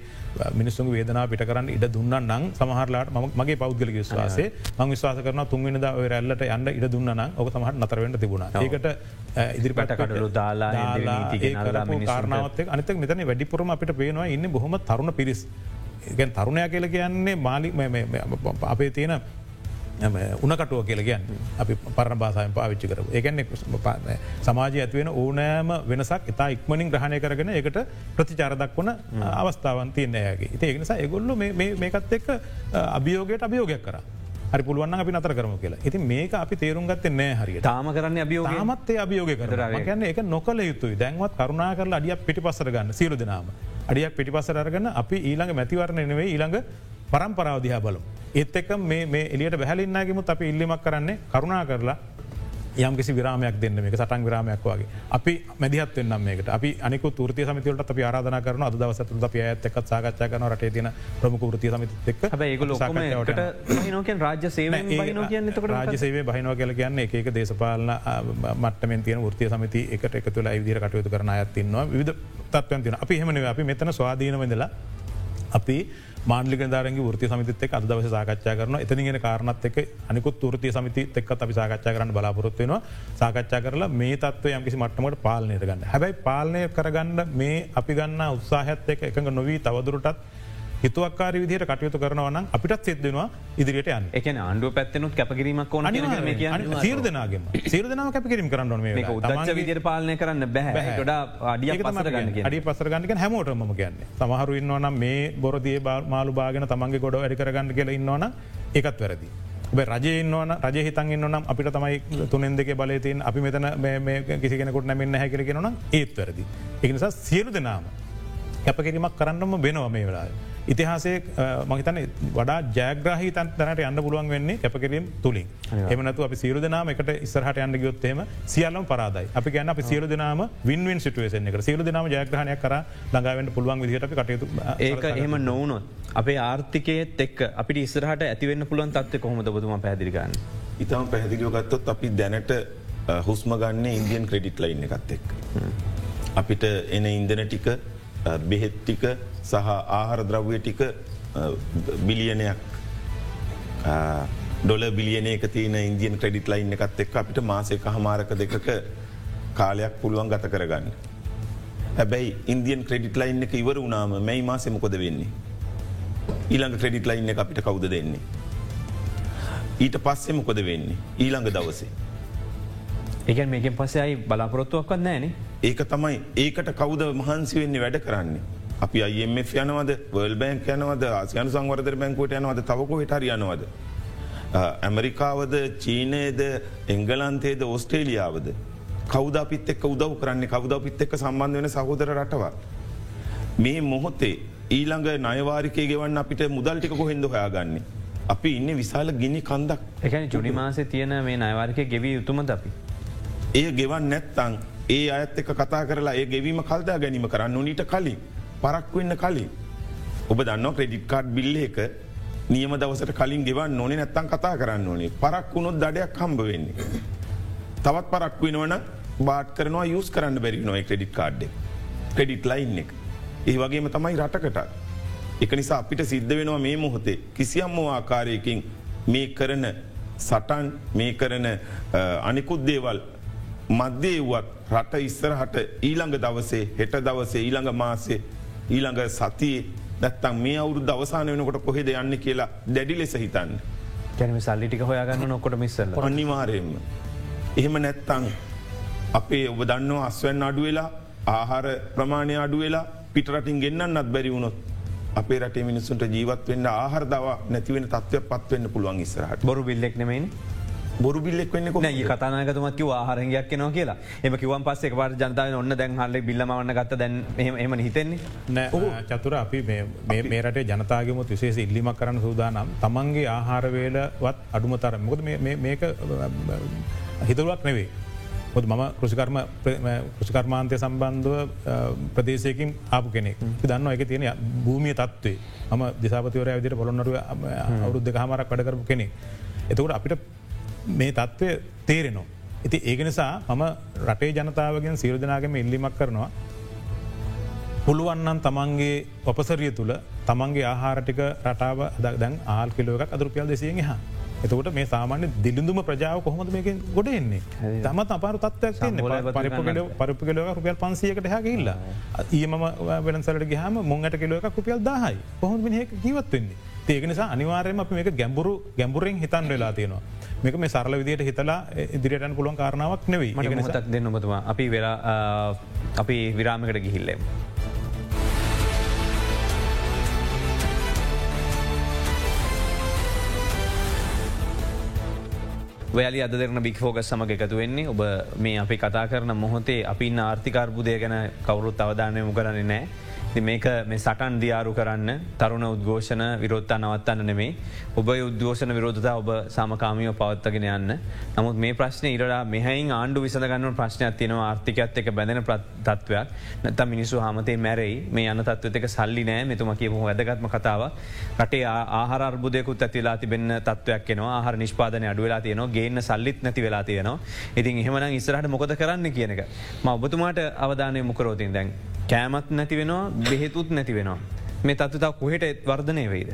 මිනිස්සු වේදනා පිට කරන්න ඉඩ දුන්න නං සමහරලාට මගේ පෞද්ගල විශ්වාසේ මං විශවාස කරන තුන්වෙනද රැල්ලට යන්න ඉඩ දුන්නන ඕක සමහට නතරවෙන්ට තිබුණ. ඒකට ඉදිරිපට කටලු දාලා කාරනාවත් අනත මෙතන වැඩිපුරම අපිට පේනවා ඉන්න බොහොම තරුණ පිරිස් ගැන් තරුණය කියල කියන්නේ මාලි අපේ තියෙන උනකටුව කියලගන් අපි පරණ බාසායෙන් පාවිච්චි කර ඒගැන්න සමාජය ඇතිවෙන ඕනෑම වෙනසක් ඉතා ඉක්මනින් ග්‍රහණය කරගෙන එකට ප්‍රතිචාරදක් වන අවස්ථාවන් තියන්නේයගේ ඒ නිසා එගොල්ල මේකත් එක්ක අභියෝගයට අභියෝගයක් කර. හරි පුළුවන් අපි නතර කරම කියලා. ඇති මේක අපි තේරුම් ගත්තේ නෑ හරි තාම කරන්න අභියෝග මත්තේ අභියෝග කර ගැන්න එක නොකල යුතුයි. දැන්වත් කරුණා කරලා අඩියක් පිටි පසර ගන්න. සිරු දෙනාම අඩියක් පිටිපසර අරගන්න අපි ඊළඟ මැතිවරණ නෙවේ ඊළඟ පරම්පරාවදිහා බලු. ඒත් එක් මේ එලියට බැහලින්නගේමුත් අපි ඉල්ලිමක් කරන්නේ කරුණා කරලා යම්කිසි විරාමයක් දෙන්න මේ සටන් විරාමයක් වගේ. අපි මැදිහත් වෙන්නම් මේකට. අපි අනික තුෘතිය සමතිවලට අපි ආරාධන කරන අද දවසතු අප ඇත් එක් සාකච්ඡා කරන රට තින ප්‍රමුඛ ෘතිය සමති එක් ඒක රාජ්‍ය සේව රාජ සේවේ බහිනව කියල කියන්න එක දේශපාලන මට්ටමෙන් තියන ෘතිය සමති එකට එක තුළ විදිර කටයුතු කරන අයත්තින්නවා විධ තත්වයන් තින අපි හෙමනව අපි මෙතන ස්වාධීනවදලා අපි මාන්ලික දාරගේ ෘති සමිතත් එක් අදවස සාකච්ඡා කරන එතනිගෙන කාරනත් එක් අනිකුත් ෘතිය සමිති එක්කත් අපි සාකච්ඡා කරන්න බලාපොරොත්වෙනවා සාකච්ඡා කරලා මේ තත්ව යම්කිසි මට්ටමට පාලනයට ගන්න හැබැයි පාලනය කරගන්න මේ අපි ගන්න උත්සාහත් එක එකඟ නොවී තවදුරටත් හිතුවක්කාර විදිහට කටයුතු කරනවන අපිටත් සිද්ධනවා ඉදිරියට යන්න. එක ආණ්ඩුව පැත්තනුත් කැපකිරීමක් ඕන සීර දෙනාගම සීර දෙනාව කැපකිරීම කරන්න මේ උදච්ච විදිර පාලනය කරන්න බැහ ොඩා අඩිය පසරගන්න අඩිය පසරගන්නක හැමෝටම කියන්න. සමහරු ඉන්නවනම් මේ බොරදිය මාළු බාගෙන තමන්ගේ ගොඩ වැඩි කරගන්න කියල ඉන්නවන එකත් වැරදි. රජයන්නවන රජ හිතන් නම් අපිට තමයි තුනෙන් දෙක බලතින් අපි මෙතන කිසිගෙනකුට නැමෙන්න හැකිරගෙනන ඒත් වැරදි. එකනිසා සියලු දෙනාම කැපකිරීමක් කරන්නම වෙනවා මේ වෙලා. ඉතිහාසේ මහිතන වඩා ජෑග්‍රහහි තන් තැනට යන්න පුළුවන් වෙන්නේ කැපකිරීම් තුළින් එමනතු අපි සිරු දෙනාම එකට ඉස්සරහට යන්න ගයොත්තේම සියල්ලම් පරාදයි. අපි ගැන අපි සියලු දෙනාම වින්වන් සිටුවේසන එක සියලු දෙනාම ජයග්‍රහණය කර ළඟාවට පුළුවන් විදිහට කටයුතු ඒක එහෙම නොවනොත් අපේ ආර්ථිකයත් එක් අපිට ඉස්සරහට ඇතිවෙන්න පුළුවන් තත්ව කොහොමද බතුම පැදිරිගන්න. ඉතාම පැහදිලියෝ ගත්තොත් අපි දැනට හුස්ම ගන්න ඉන්දියන් ක්‍රඩිට් ලයින්න එකත් එක්. අපිට එන ඉන්දන ටික බෙහෙත්තික සහ ආහාර ද්‍රව්‍ය ටික බිලියනයක් ඩොල බිලියනයක තියන ඉන්දියන් ක්‍රඩිට් ලයින් එකත් එක් අපිට මාසය හමාරක දෙකක කාලයක් පුළුවන් ගත කරගන්න. හැබැයි ඉන්දියන් ක්‍රඩිට් ලයින් එක ඉවර වුණාම මැයි මාසෙමකොද වෙන්නේ. ඊළඟ ක්‍රඩිට් ලයින් එක අපිට කවුද දෙන්නේ. ඊට පස්සේ මොකොද වෙන්නේ ඊළඟ දවසේ. එක මේකෙන් පසයයි බලාපොරොත්තුවක්වත් නෑනේ ඒක තමයි ඒකට කවුද මහන්සි වෙන්නේ වැඩ කරන්නේ. අපි අයMF යනවද වල් බෑන්ක් යනවද ආසියන් සංවර්ධර බැංකුවට යනවද තවකො හිටර යනවද. ඇමරිකාවද චීනයද එංගලන්තේද ඔස්ට්‍රේලියාවද. කවද අපිත් එක් උදව් කරන්නේ කවද අපිත් එක් සම්බන්ධ වෙන සහෝදර රටවා. මේ මොහොතේ ඊළඟ නයවාරිකය ගෙවන්න අපිට මුදල්ටික කොහෙන්ද හොයාගන්නේ. අපි ඉන්න විශාල ගිනි කන්දක් එකන ජුනි මාසේ තියෙන මේ නයවාරික ගෙවී යුතුමද අපි. ඒ ගෙවන් නැත්තං ඒ අයත් එක කතා කරලා ඒ ගෙවීම කල්දා ගැනීම කරන්න නීට කලින් පරක් වෙන්න කලින්. ඔබ දන්න ක්‍රෙඩිට් කාඩ් බිල්ල එක නියම දවසට කලින් ගෙවන් නොන නැත්තන් කතා කරන්න ඕනේ පරක් වුණොත් දඩයක් හම්බ වෙන්නේ. තවත් පරක් වෙනවන බාට් කරනවා යුස් කරන්න බැරි නොය ක්‍රඩිට් කාඩ්ඩ ක්‍රඩිට් ලයින් එක ඒ වගේම තමයි රටකට එක නිසා අපිට සිද්ධ වෙනවා මේ මොහොතේ කිසියම් ආකාරයකින් මේ කරන සටන් මේ කරන අනිකුත් දේවල් මධ්‍යයවත් රට ඉස්සරහට ඊළඟ දවසේ හෙට දවසේ ඊළඟ මාසේ ඊළඟ සතියේ නැත්තම් මේ අවුරු දවසාන වෙනකොට කොහෙද යන්න කියලා දැඩි ලෙස හිතන්න. කැනම සල්ලිටික හොයාගන්න නොකොට මිස්සල අනිවාරයෙන්ම. එහෙම නැත්තං අපේ ඔබ දන්නවා අස්වැන් අඩු වෙලා ආහාර ප්‍රමාණය අඩු වෙලා පිටරටින් ගෙන්න්නත් බැරි වුණොත් අපේ රට මිනිසුන්ට ජීවත් වෙන්න ආහර දව නැතිවෙන තත්වය පත්වන්න පුළුවන් ඉස්සරහට බොරු බිල්ලෙක් නෙමෙන් බොරු බිල්ලෙක් වෙන්න කො කතනකතුමත් ආහරගයක් නවා කියලා. එම කිවන් පස්සේ පර ජනතාව ඔන්න දැන් හල්ලෙ බිල්ලමවන්න ගත්ත දැන් එම හිතෙන්නේ. නෑ චතුර අපි මේ රට ජනතාගම විශේෂ ඉල්ලිමක් කරන්න සූදානම්. තමන්ගේ ආහාරවේලවත් අඩුම තර මොකද මේක හිතරුවක් නෙවේ මම කෘෂිකර්ම කෘෂිකර්මාන්තය සම්බන්ධව ප්‍රදේශයකින් ආපු කෙනෙක්. දන්න එක තියෙන භූමිය තත්වේ ම දිසාපතිවර විදිට පොළොන්නරුව අවුරුද්ධ හමරක් වැඩකරපු කෙනෙ. එතකට අපිට මේ තත්ත්වය තේරෙනවා. ඉති ඒක නිසා මම රටේ ජනතාවගෙන් සිරධනාගම ඉල්ලිමක් කරනවා. පුළුවන්නන් තමන්ගේ ඔපසරිය තුළ තමන්ගේ ආහාරටික රටාව දැන් ආල් කිලෝක අදුරපියල් දෙසියෙන් හා එතකොට මේ සාමාන්‍ය දිලිඳුම ප්‍රජාව කොහොමද මේක ගොඩ එන්නේ? තමත් අපාරු තත්වයක් පරිප කලෝක රුපියල් පන්සියකට හැකිල්ල ඒම වෙනසලට ගහම මුංගට කලෝක රුපියල් දාහයි. කොහොම මිනිහෙක් ජීවත් වෙන්නේ? ඒක නිසා අනිවාරයම අප මේක ගැඹුරු ගැඹුරෙන් හිතන් වෙලා තියෙනවා මේක මේ සරල විදියට හිතලා ඉදිරියටන් පුළුවන් කාරණාවක් නෙවෙයි. මටක් දෙන්නමතුමා අපි වෙලා අපි විරාමකට ගිහිල්ලෙම. වැලි අදරන බික්‍ෆෝග සමග එකතු වෙන්නේ. ඔබ මේ අපි කතා කරන මොහොතේ අපි ආර්ථිකර්බුදය ගැන කවරුත් අවධානය මු කරන්නේ නෑ මේක මේ සටන් දියාරු කරන්න තරුණ උද්ඝෝෂණ විරොත්තා නවත්තන්න නෙමේ ඔබ උද්ඝෝෂණ විරෝධතා ඔබ සාමකාමියෝ පවත්තගෙන යන්න. නමුත් මේ ප්‍රශ්න ඉරලා මෙහයින් ආණ්ඩු විසඳගන්න ප්‍රශ්නයක් තියෙන ආර්ථිකත් එක බැඳෙන තත්වයක් නැත මිනිසු හමතේ මැරයි. මේ යන තත්වක සල්ලි නෑ. මෙතුම කියපු වැදගත්ම කතාව රටේ ආහරබුදයකුත් ඇතිලා තිබෙන තත්වයක් නවා ආහර නිෂ්පාදන අඩුවෙලා තියනවා. ගේන්න සල්ලිත් නැති වෙලා තියෙනවා. ඉතින් එහෙමන ඉස්රහට මොකද කරන්න කියනක ම ඔබතුමාට අවධානය මුකරෝතින් දැන්. කෑමත් නැති වෙනවා බෙහෙතුත් නැති වෙනවා. මේ තත්වතා කොහෙට වර්ධනය වෙයිද.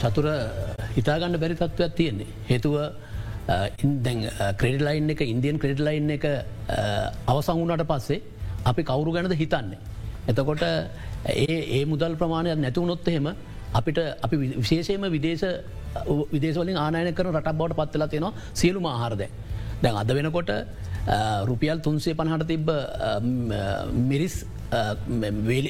චතුර හිතාගන්න බැරි තත්ත්වයක් තියෙන්නේ. හේතුව ක්‍රඩලයින් එක ඉන්දියන් ක්‍රඩලයින් එක අවසංගුණට පස්සේ අපි කවුරු ගැනද හිතන්නේ. එතකොට ඒ ඒ මුදල් ප්‍රමාණයක් නැතිවුණොත් එහෙම අපිට අපි විශේෂයම විදේශ විදේශවලින් ආනයන කර රටක් බවට පත්වෙලා තියෙනවා සියලු ආහාරද. දැන් අද වෙනකොට රුපියල් තුන්සේ පණහට තිබ්බ මිරිස්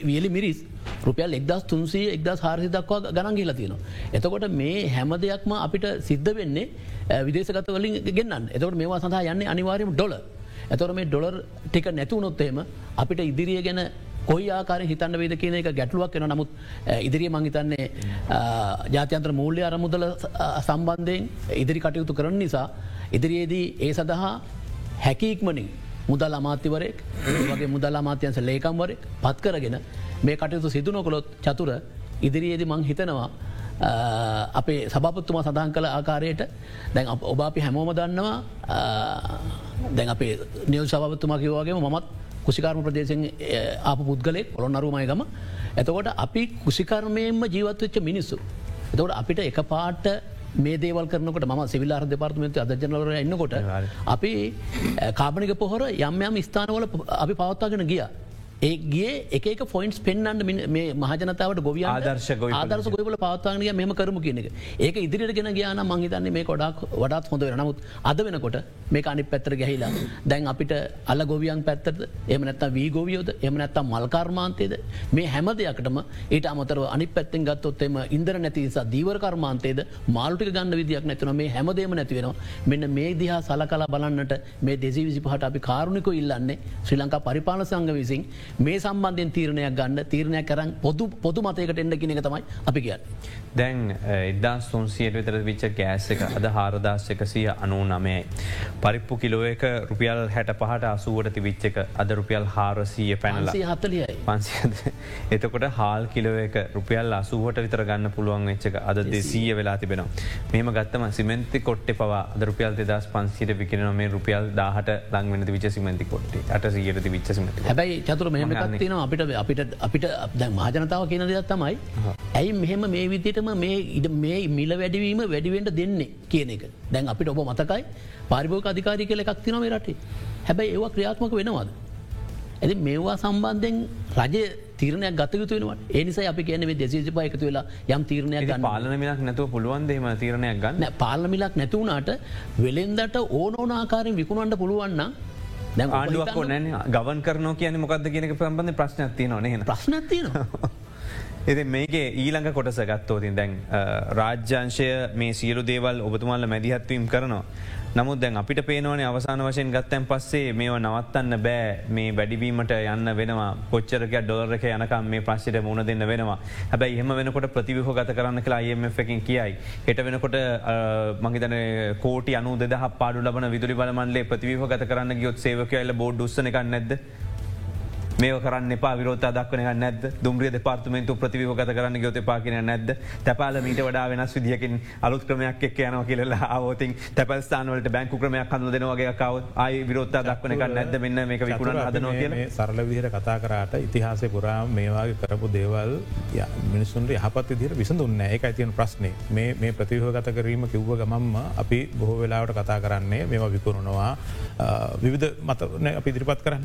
වියලි මිරිස් රුපියල් එක්දස් තුන්සේ එක්දස් හාරසි දක්වා ගණන් කියලා තියෙනවා. එතකොට මේ හැම දෙයක්ම අපිට සිද්ධ වෙන්නේ විදේශගත වලින් ගෙන්න්න එතකට මේවා සඳහා යන්නේ අනිවාරයම ඩොල. ඇතොර මේ ඩොලර් ටික නැතුවනොත්තේම අපිට ඉදිරිය ගැන කොයි ආකාර හිතන්න වේද කියන එක ගැටලුවක් එන නමුත් ඉදිරිය මංහිතන්නේ ජාත්‍යන්ත්‍ර මූල්‍ය අරමුදල සම්බන්ධයෙන් ඉදිරි කටයුතු කරන නිසා ඉදිරියේදී ඒ සඳහා හැකීක්මනින් මුදල් අමාත්‍යවරයෙක් වගේ මුදල් අමාත්‍යන්ස ලේකම්වර පත් කරගෙන මේ කටයුතු සිදුනොකොළොත් චතුර ඉදිරියේදි මං හිතනවා අපේ සභපත්තුමා සඳහන් කළ ආකාරයට දැන් ඔබ අපි හැමෝම දන්නවා දැන් අපේ නියල් සභපත්තුමා කිවවාගේ මත් කුසිකාර්ම ප්‍රදේශෙන් ආප පුද්ගලෙක් ඔොලොන් අරුමයගම එතකොට අපි කුසිකර්මයෙන්ම ජීවත්වෙච්ච මිනිස්සු. එතකොට අපිට එක පාට මේ දේවල් කරනකට ම සිවිල් අර දෙපාර්තමති අදජනවර එන්නකොට අපි කාබනික පොහොර යම් යම් ස්ථානවල අපි පවත්තාගෙන ගිය ඒගේ එක ෆොයින්ස් පෙන්න්නට මේ මහජනතාවට ගොවිය ආදර්ශ ආදර්ශ ගොබල පවත්තානය මෙම කරම කියනෙක ඒක ඉදිරිට ගෙන ගයාන මංහිතන්නේ මේ කොඩක් වඩත් හොඳ නමුත් අද වෙනකොට මේ අනි පැත්තර ගැහිලා දැන් අපිට අල්ල ගොවියන් පැත්තද එමනැත්ත වී ගෝවියෝද? එමනැත්තා මල්කර්මාන්තයද මේ හැම දෙයකටම ඒට අමතරව අනි පැත්තෙන් ගත්තොත්තෙම ඉන්දර නැතිසා දීවර කර්මාන්තයද මාල්ටික ගන්න විදියක් නැතින මේ හැමදේම නැතිවෙනවා මෙන්න මේ දිහා සල කලා බලන්නට මේ දෙසි විසි පහට අපි කාරුණික ඉල්ලන්නේ ශ්‍රී ලංකා පරිපාල සංග විසින් මේ සම්බන්ධයෙන් තීරණයක් ගන්න තීරණයක් කරන්න පොදු පොදු මතයකට එන්න කියෙන තමයි අපි කියන්න. දැන් එදා සුන්සියට විතර විච්ච ගෑස් එක අද හාරදස් එකසිය අනු නමයයි. පරිප්පු කිලෝ එක රුපියල් හැට පහට අසුවට තිවිච්ච එක අද රුපියල් හාරසීය පැනලා. හතලියයි. පන්සිද එතකොට හාල් කිලෝ එක රුපියල් අසුවට විතර ගන්න පුළුවන් වෙච්චක අද දෙසීය. වෙලා තිබෙනවා. මෙම ගත්තම සිමෙන්ති කොට්ට පවා රුපියල් දෙදස් පන්සිට විකින මේ රුපියල් දාහට ලංවෙන විච සිමෙන්ති කොට්ටේ. අට සීයට විච්ච සිමට හැබැයි චතුර මෙහම තින අපිට අපිට අපිට මහජනතාව කියන දෙයක් තමයි. ඇයි මෙහෙම මේ විදිටම මේ ඉඩ මේ මිල වැඩවීම වැඩිවෙන්ට දෙන්නේ කියන එක. දැන් අපිට ඔබ මතකයි පරිභෝක අධිකාරි කියල එකක් තිනොම රටේ. හැබැයි ඒවා ක්‍රියාත්මක වෙනවාද. ඇති මේවා සම්බන්ධයෙන් රජය තීරණයක් ගත යුතු වෙනවට. ඒනිසා අපි කියන මේ දෙසිප එකතු වෙලා යම් තීරණයක් ගන්න. පාලනමිලක් නැතුව පුළුවන්දේම තීරණයක් ගන්න? පාලමිලක් නැතිවුණට වෙළෙන්දට ඕන ඕන ආකාරයෙන් විකුණන්ට පුළුවන්න ආඩුවක් නැන ගවන් කරන කියන මොකක්ද කියනක ප්‍රබඳ ප්‍රශ්නත්ති නොන ප්‍රශ්නත්තිනවා. එති මේගේ ඊළඟ කොටස ගත්තෝතින් දැන් රාජ්‍යංශය මේ සියලු දේවල් ඔබතුමල්ල මැදිහත්වීම් කරනවා. නමුත් දැන් අපිට පේනවනේ අවසාන වශයෙන් ගත්තැන් පස්සේ මේ නවත්තන්න බෑ මේ වැඩිවීමට යන්න වෙනවා පොච්චරක ඩොලරක යනකම් මේ ප්‍රශ්ට මුණ දෙන්න වෙනවා හැබැයි එහම වෙනකොට ප්‍රතිවිහ ගත කරන්න කියලා අයම එකින් කියයි. හෙට වෙනකොට මහිතන කෝට අනු දෙහ පාඩු ලබන විදුරි බලමන්ලේ ප්‍රතිවිහ ගත කරන්න ගියොත් සේවකයල්ල බෝඩ් ුස්සන එක නැද්ද මේ කරන්න එපා විරෝත දක්වන නැද දුම්රිය දෙපාර්තමෙන්තු ප්‍රතිවිහ ගත කරන්න ගොත පාකින නැද්ද? තැපාල මීට වඩා වෙනස් විදිහකින් අලුත් ක්‍රමයක් එක් යන කියලලා අවෝතින් තැපස්ථානවලට බැංකු ක්‍රමයක් කඳ දෙනවගේ කව අයි විරෝත්ත දක්වන එක නැද්ද? මෙන්න මේක විකුණ හදනවා කිය සරල විදිර කතා කරාට ඉතිහාසය පුරාම මේවාගේ කරපු දේවල් මිනිසුන්ට යහපත් විදිර විසඳුන්න එක ඇතියන ප්‍රශ්නය මේ ප්‍රතිහ ගත කිරීම කිව්ව ගමම්ම අපි බොහෝ වෙලාවට කතා කරන්නේ මේවා විකුණනවා. විවිධ මත අපි ඉදිරිපත් කරන්න.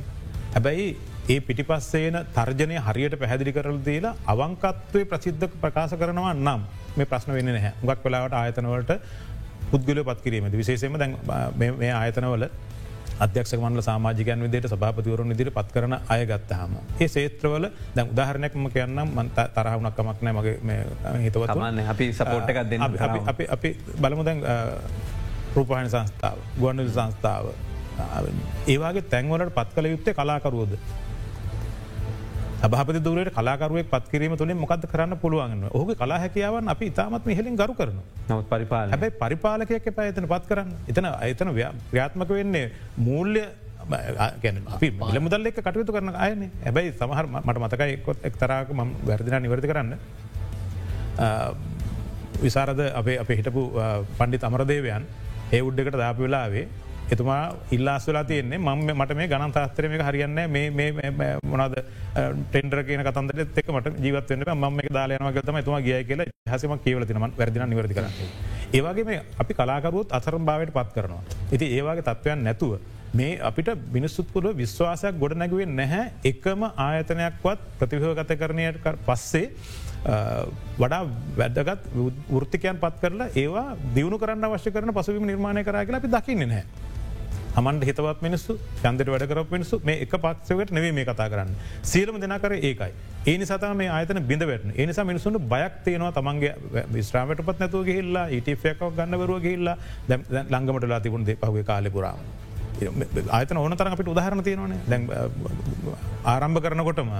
හැබැයි ඒ පිටිපස්සේන තර්ජනය හරියට පැහැදිලි කරල දීලා අවංකත්වය ප්‍රසිද්ධ ප්‍රකාශ කරනවා නම් මේ ප්‍රශ්න වෙන්න නැහැ. ගක් වෙලාවට ආයතනවලට පුද්ගල පත් කිරීම විශේෂම දැන් මේ ආයතනවල අධ්‍යක්ෂ මන්ල සාමාජිකයන් විදියට සභාපතිවරුන් ඉදිරි පත් කරන අයගත්තහම. ඒ සේත්‍රවල දැ උදාහරණයක්ම කියන්නම් මන්ත තරහුණක්කමක් නෑ මගේ හිතවත්මන්න අපි සපෝට්ටක් දෙන්න අපි අපි බලමු දැන් රූපහණ සංස්ථාව ගුවන්විල් සංස්ථාව ඒවාගේ තැන්වලට පත් කළ යුත්තේ කලාකරුවෝද. සභපති දුරට කලාකරුවෙක් පත්කිරීම තුළින් මොකද කරන්න පුළුවන් ඔහු කලා හැකියාවන් අපි ඉතාමත් හෙලින් ගරු කරන නවත් පරිපාල හැබයි පරිපාලකයක් එප එතන පත් කරන්න. එතන එතන ්‍යාත්මක වෙන්නේ මූල්‍ය අපි මල මුදල් එක් කටයුතු කරන අයන. හැබැයි සමහර මට මතකයි කොත් එක්තරාක ම වැරදින නිවරති කරන්න. විසාරද අපේ අප හිටපු පණ්ඩි අමරදේවයන් ඒ උඩ්ඩකට දාප වෙලාවේ එතුමා ඉල්ලාස්වෙලා තියන්නේ මම මට මේ ගණන් තාස්තරම හරියන්න මේ මොනද ටෙන්ඩර කියන කතන්දට එක්මට ජීවත්වන්න ම දාලයනව ගතම තුම ගිය කියල හසම කියවල තිනම වැරදින නිවරදි කරන්න. ඒවාගේ මේ අපි කලාකරුවත් අසරම් භාවයට පත් කරනවා. ඉති ඒවාගේ තත්ත්වයන් නැතුව මේ අපිට මිනිස්සුත්පුරුව විශ්වාසයක් ගොඩ නැගුවෙන් නැහැ එකම ආයතනයක්වත් ප්‍රතිභෝගත කරණයට පස්සේ වඩා වැදගත් වෘතිකයන් පත් කරලා ඒවා දියුණු කරන්න අවශ්‍ය කරන පසුවිම නිර්මාණය කර කියලා අපි දකින්න නෑ. හමන්ට හිතවත් මිනිස්සු චන්දර වැඩකර මිනිසු මේ එක පක්ෂවට නෙවේ මේ කතා කරන්න. සීලම දෙනකර ඒකයි. ඒ සතම මේ ආයතන බිඳවැටන ඒනිසා මිනිසුන්ට බයක් තියෙනවා තමන්ගේ විස්්‍රාමට පත් නැතුව ගහිල්ලා ඉටක් ගන්නවරුව ගහිල්ලා ලංගමටලා තිබුණ පහුගේ කාලෙපුරාම. ආයතන ඕන තරන් අපිට උදාහරණ තියෙනවන දැ ආරම්භ කරනකොටම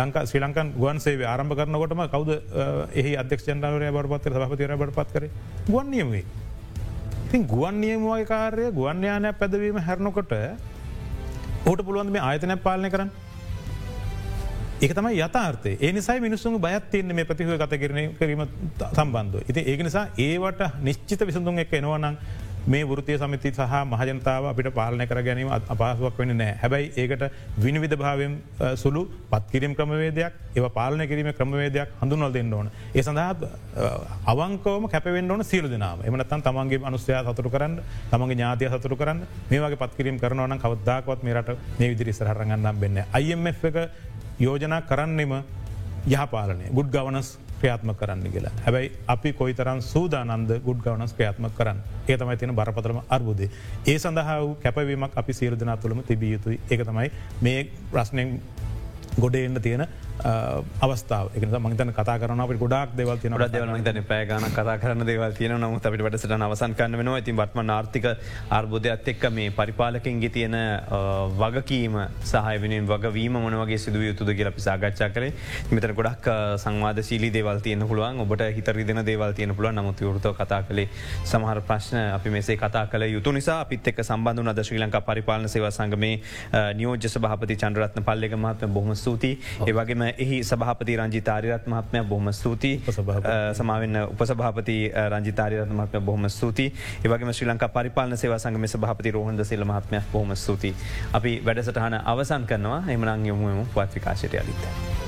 ලංකා ශ්‍රී ලංකන් ගුවන් සේ ආරම්භ කරනකොටම කවද එහි අධ්‍යක්ෂන්ටවරය බරපත්ත සහපතිර බට පත් කර ගුවන්නියමේ. ඉතින් ගුවන් නියමවාගේ කාරය ගුවන්්‍යානයක් පැදවීම හැරණකොට ඕට පුළුවන් මේ ආයතනය පාලනය කරන්න. ඒක තමයි යථාර්ථය ඒ නිසයි මිනිස්සුන් බයත් තියන්නේ මේ ප්‍රතිහව කත කරන කිරීම සම්බන්ධ. ඉති ඒ නිසා ඒවට නිශ්චිත විසඳුන් එක එනවනම් මේ වෘතිය සමිති සහ මහජනතාව අපිට පාලනය කර ගැනීම අපහසුවක් වෙන නෑ හැබැයි ඒකට විනිවිධ භාවයෙන් සුළු පත්කිරීම ක්‍රමවේදයක් ඒව පාලන කිරීම ක්‍රමවේදයක් හඳුනල් දෙන්න ඕන. ඒ සඳහත් අවංකවම කැපවෙන්න ඕන සියලු දෙනාව එමනත්තන් තමන්ගේ අනුස්්‍යයා සතුරු කරන්න තමන්ගේ ඥාතිය සතුරු කරන්න මේවාගේ පත්කිරීම කරනවන කවදදාකවත් මේරට මේ විදිරි සරහරගන්නම් වෙන්න. IMF එක යෝජනා කරන්නෙම යහපාලනය ගුඩ් ගවනස් ක්‍රියාත්ම කරන්න කියලා. හැබැයි අපි කොයිතරන් සූදානන්ද ගුඩ් ගවනස් ක්‍රියාත්ම කරන්න? ඒ තමයි තියෙන බරපතරම අර්බුදේ. ඒ සඳහා වූ කැපවීමක් අපි සීරධනා තුළම තිබිය යුතුයි. ඒක තමයි මේ ප්‍රශ්නයෙන් ගොඩ එන්න තියෙන අවස්ථාව. එක මංතන කතා කරන අපට ගොඩක් දෙවල් තින ට දෙවල් තන පෑගන කතා කරන දේවල් තියන නමුත් අපිට වැඩසට අවසන් කන්න වෙනවා. ඉතින් බත්ම ආර්ථික අර්බුදයක්ත් එක්ක මේ පරිපාලකින්ගේ තියෙන වගකීම සහයවෙනින් වගවීම මොනවගේ සිදුව යුතුද කියලා අපි සාගච්ඡා කරේ. මෙතන ගොඩක් සංවාද ශීලී දේවල් තියන පුළුවන්. ඔබට හිතරිදින දේවල් තියන පුළුව නමුත් වෘතව කතා කළේ සමහර ප්‍රශ්න අපි මෙසේ කතා කළ යුතු නිසා අපිත් එක් සම්බන්ධ අද ශ්‍රී ලංකා පරිපාලන සේව සංගමේ නියෝජ්‍ය සභාපති චන්ද්‍රත්න පල්ලෙක මහත්ම බොහම ස්තුති ඒවගේම එහි සභාපති රංජිතාරිරත් මහත්මය බොහම ස්තුති සමාවෙන්න උපසභාපති රංජිතාරිරත් මහත්ම බොහම ස්තුති ඒවගේ ශ්‍රී ලංකා පරිපාලන සේව සංගම සභාපති රෝහන්ද සිල්ල මහත්මය බොහම ස්තුති අපි වැඩසටහන අවසන් කරනවා. එමනං යොමුම පත් විකාශයට අලිත්ත.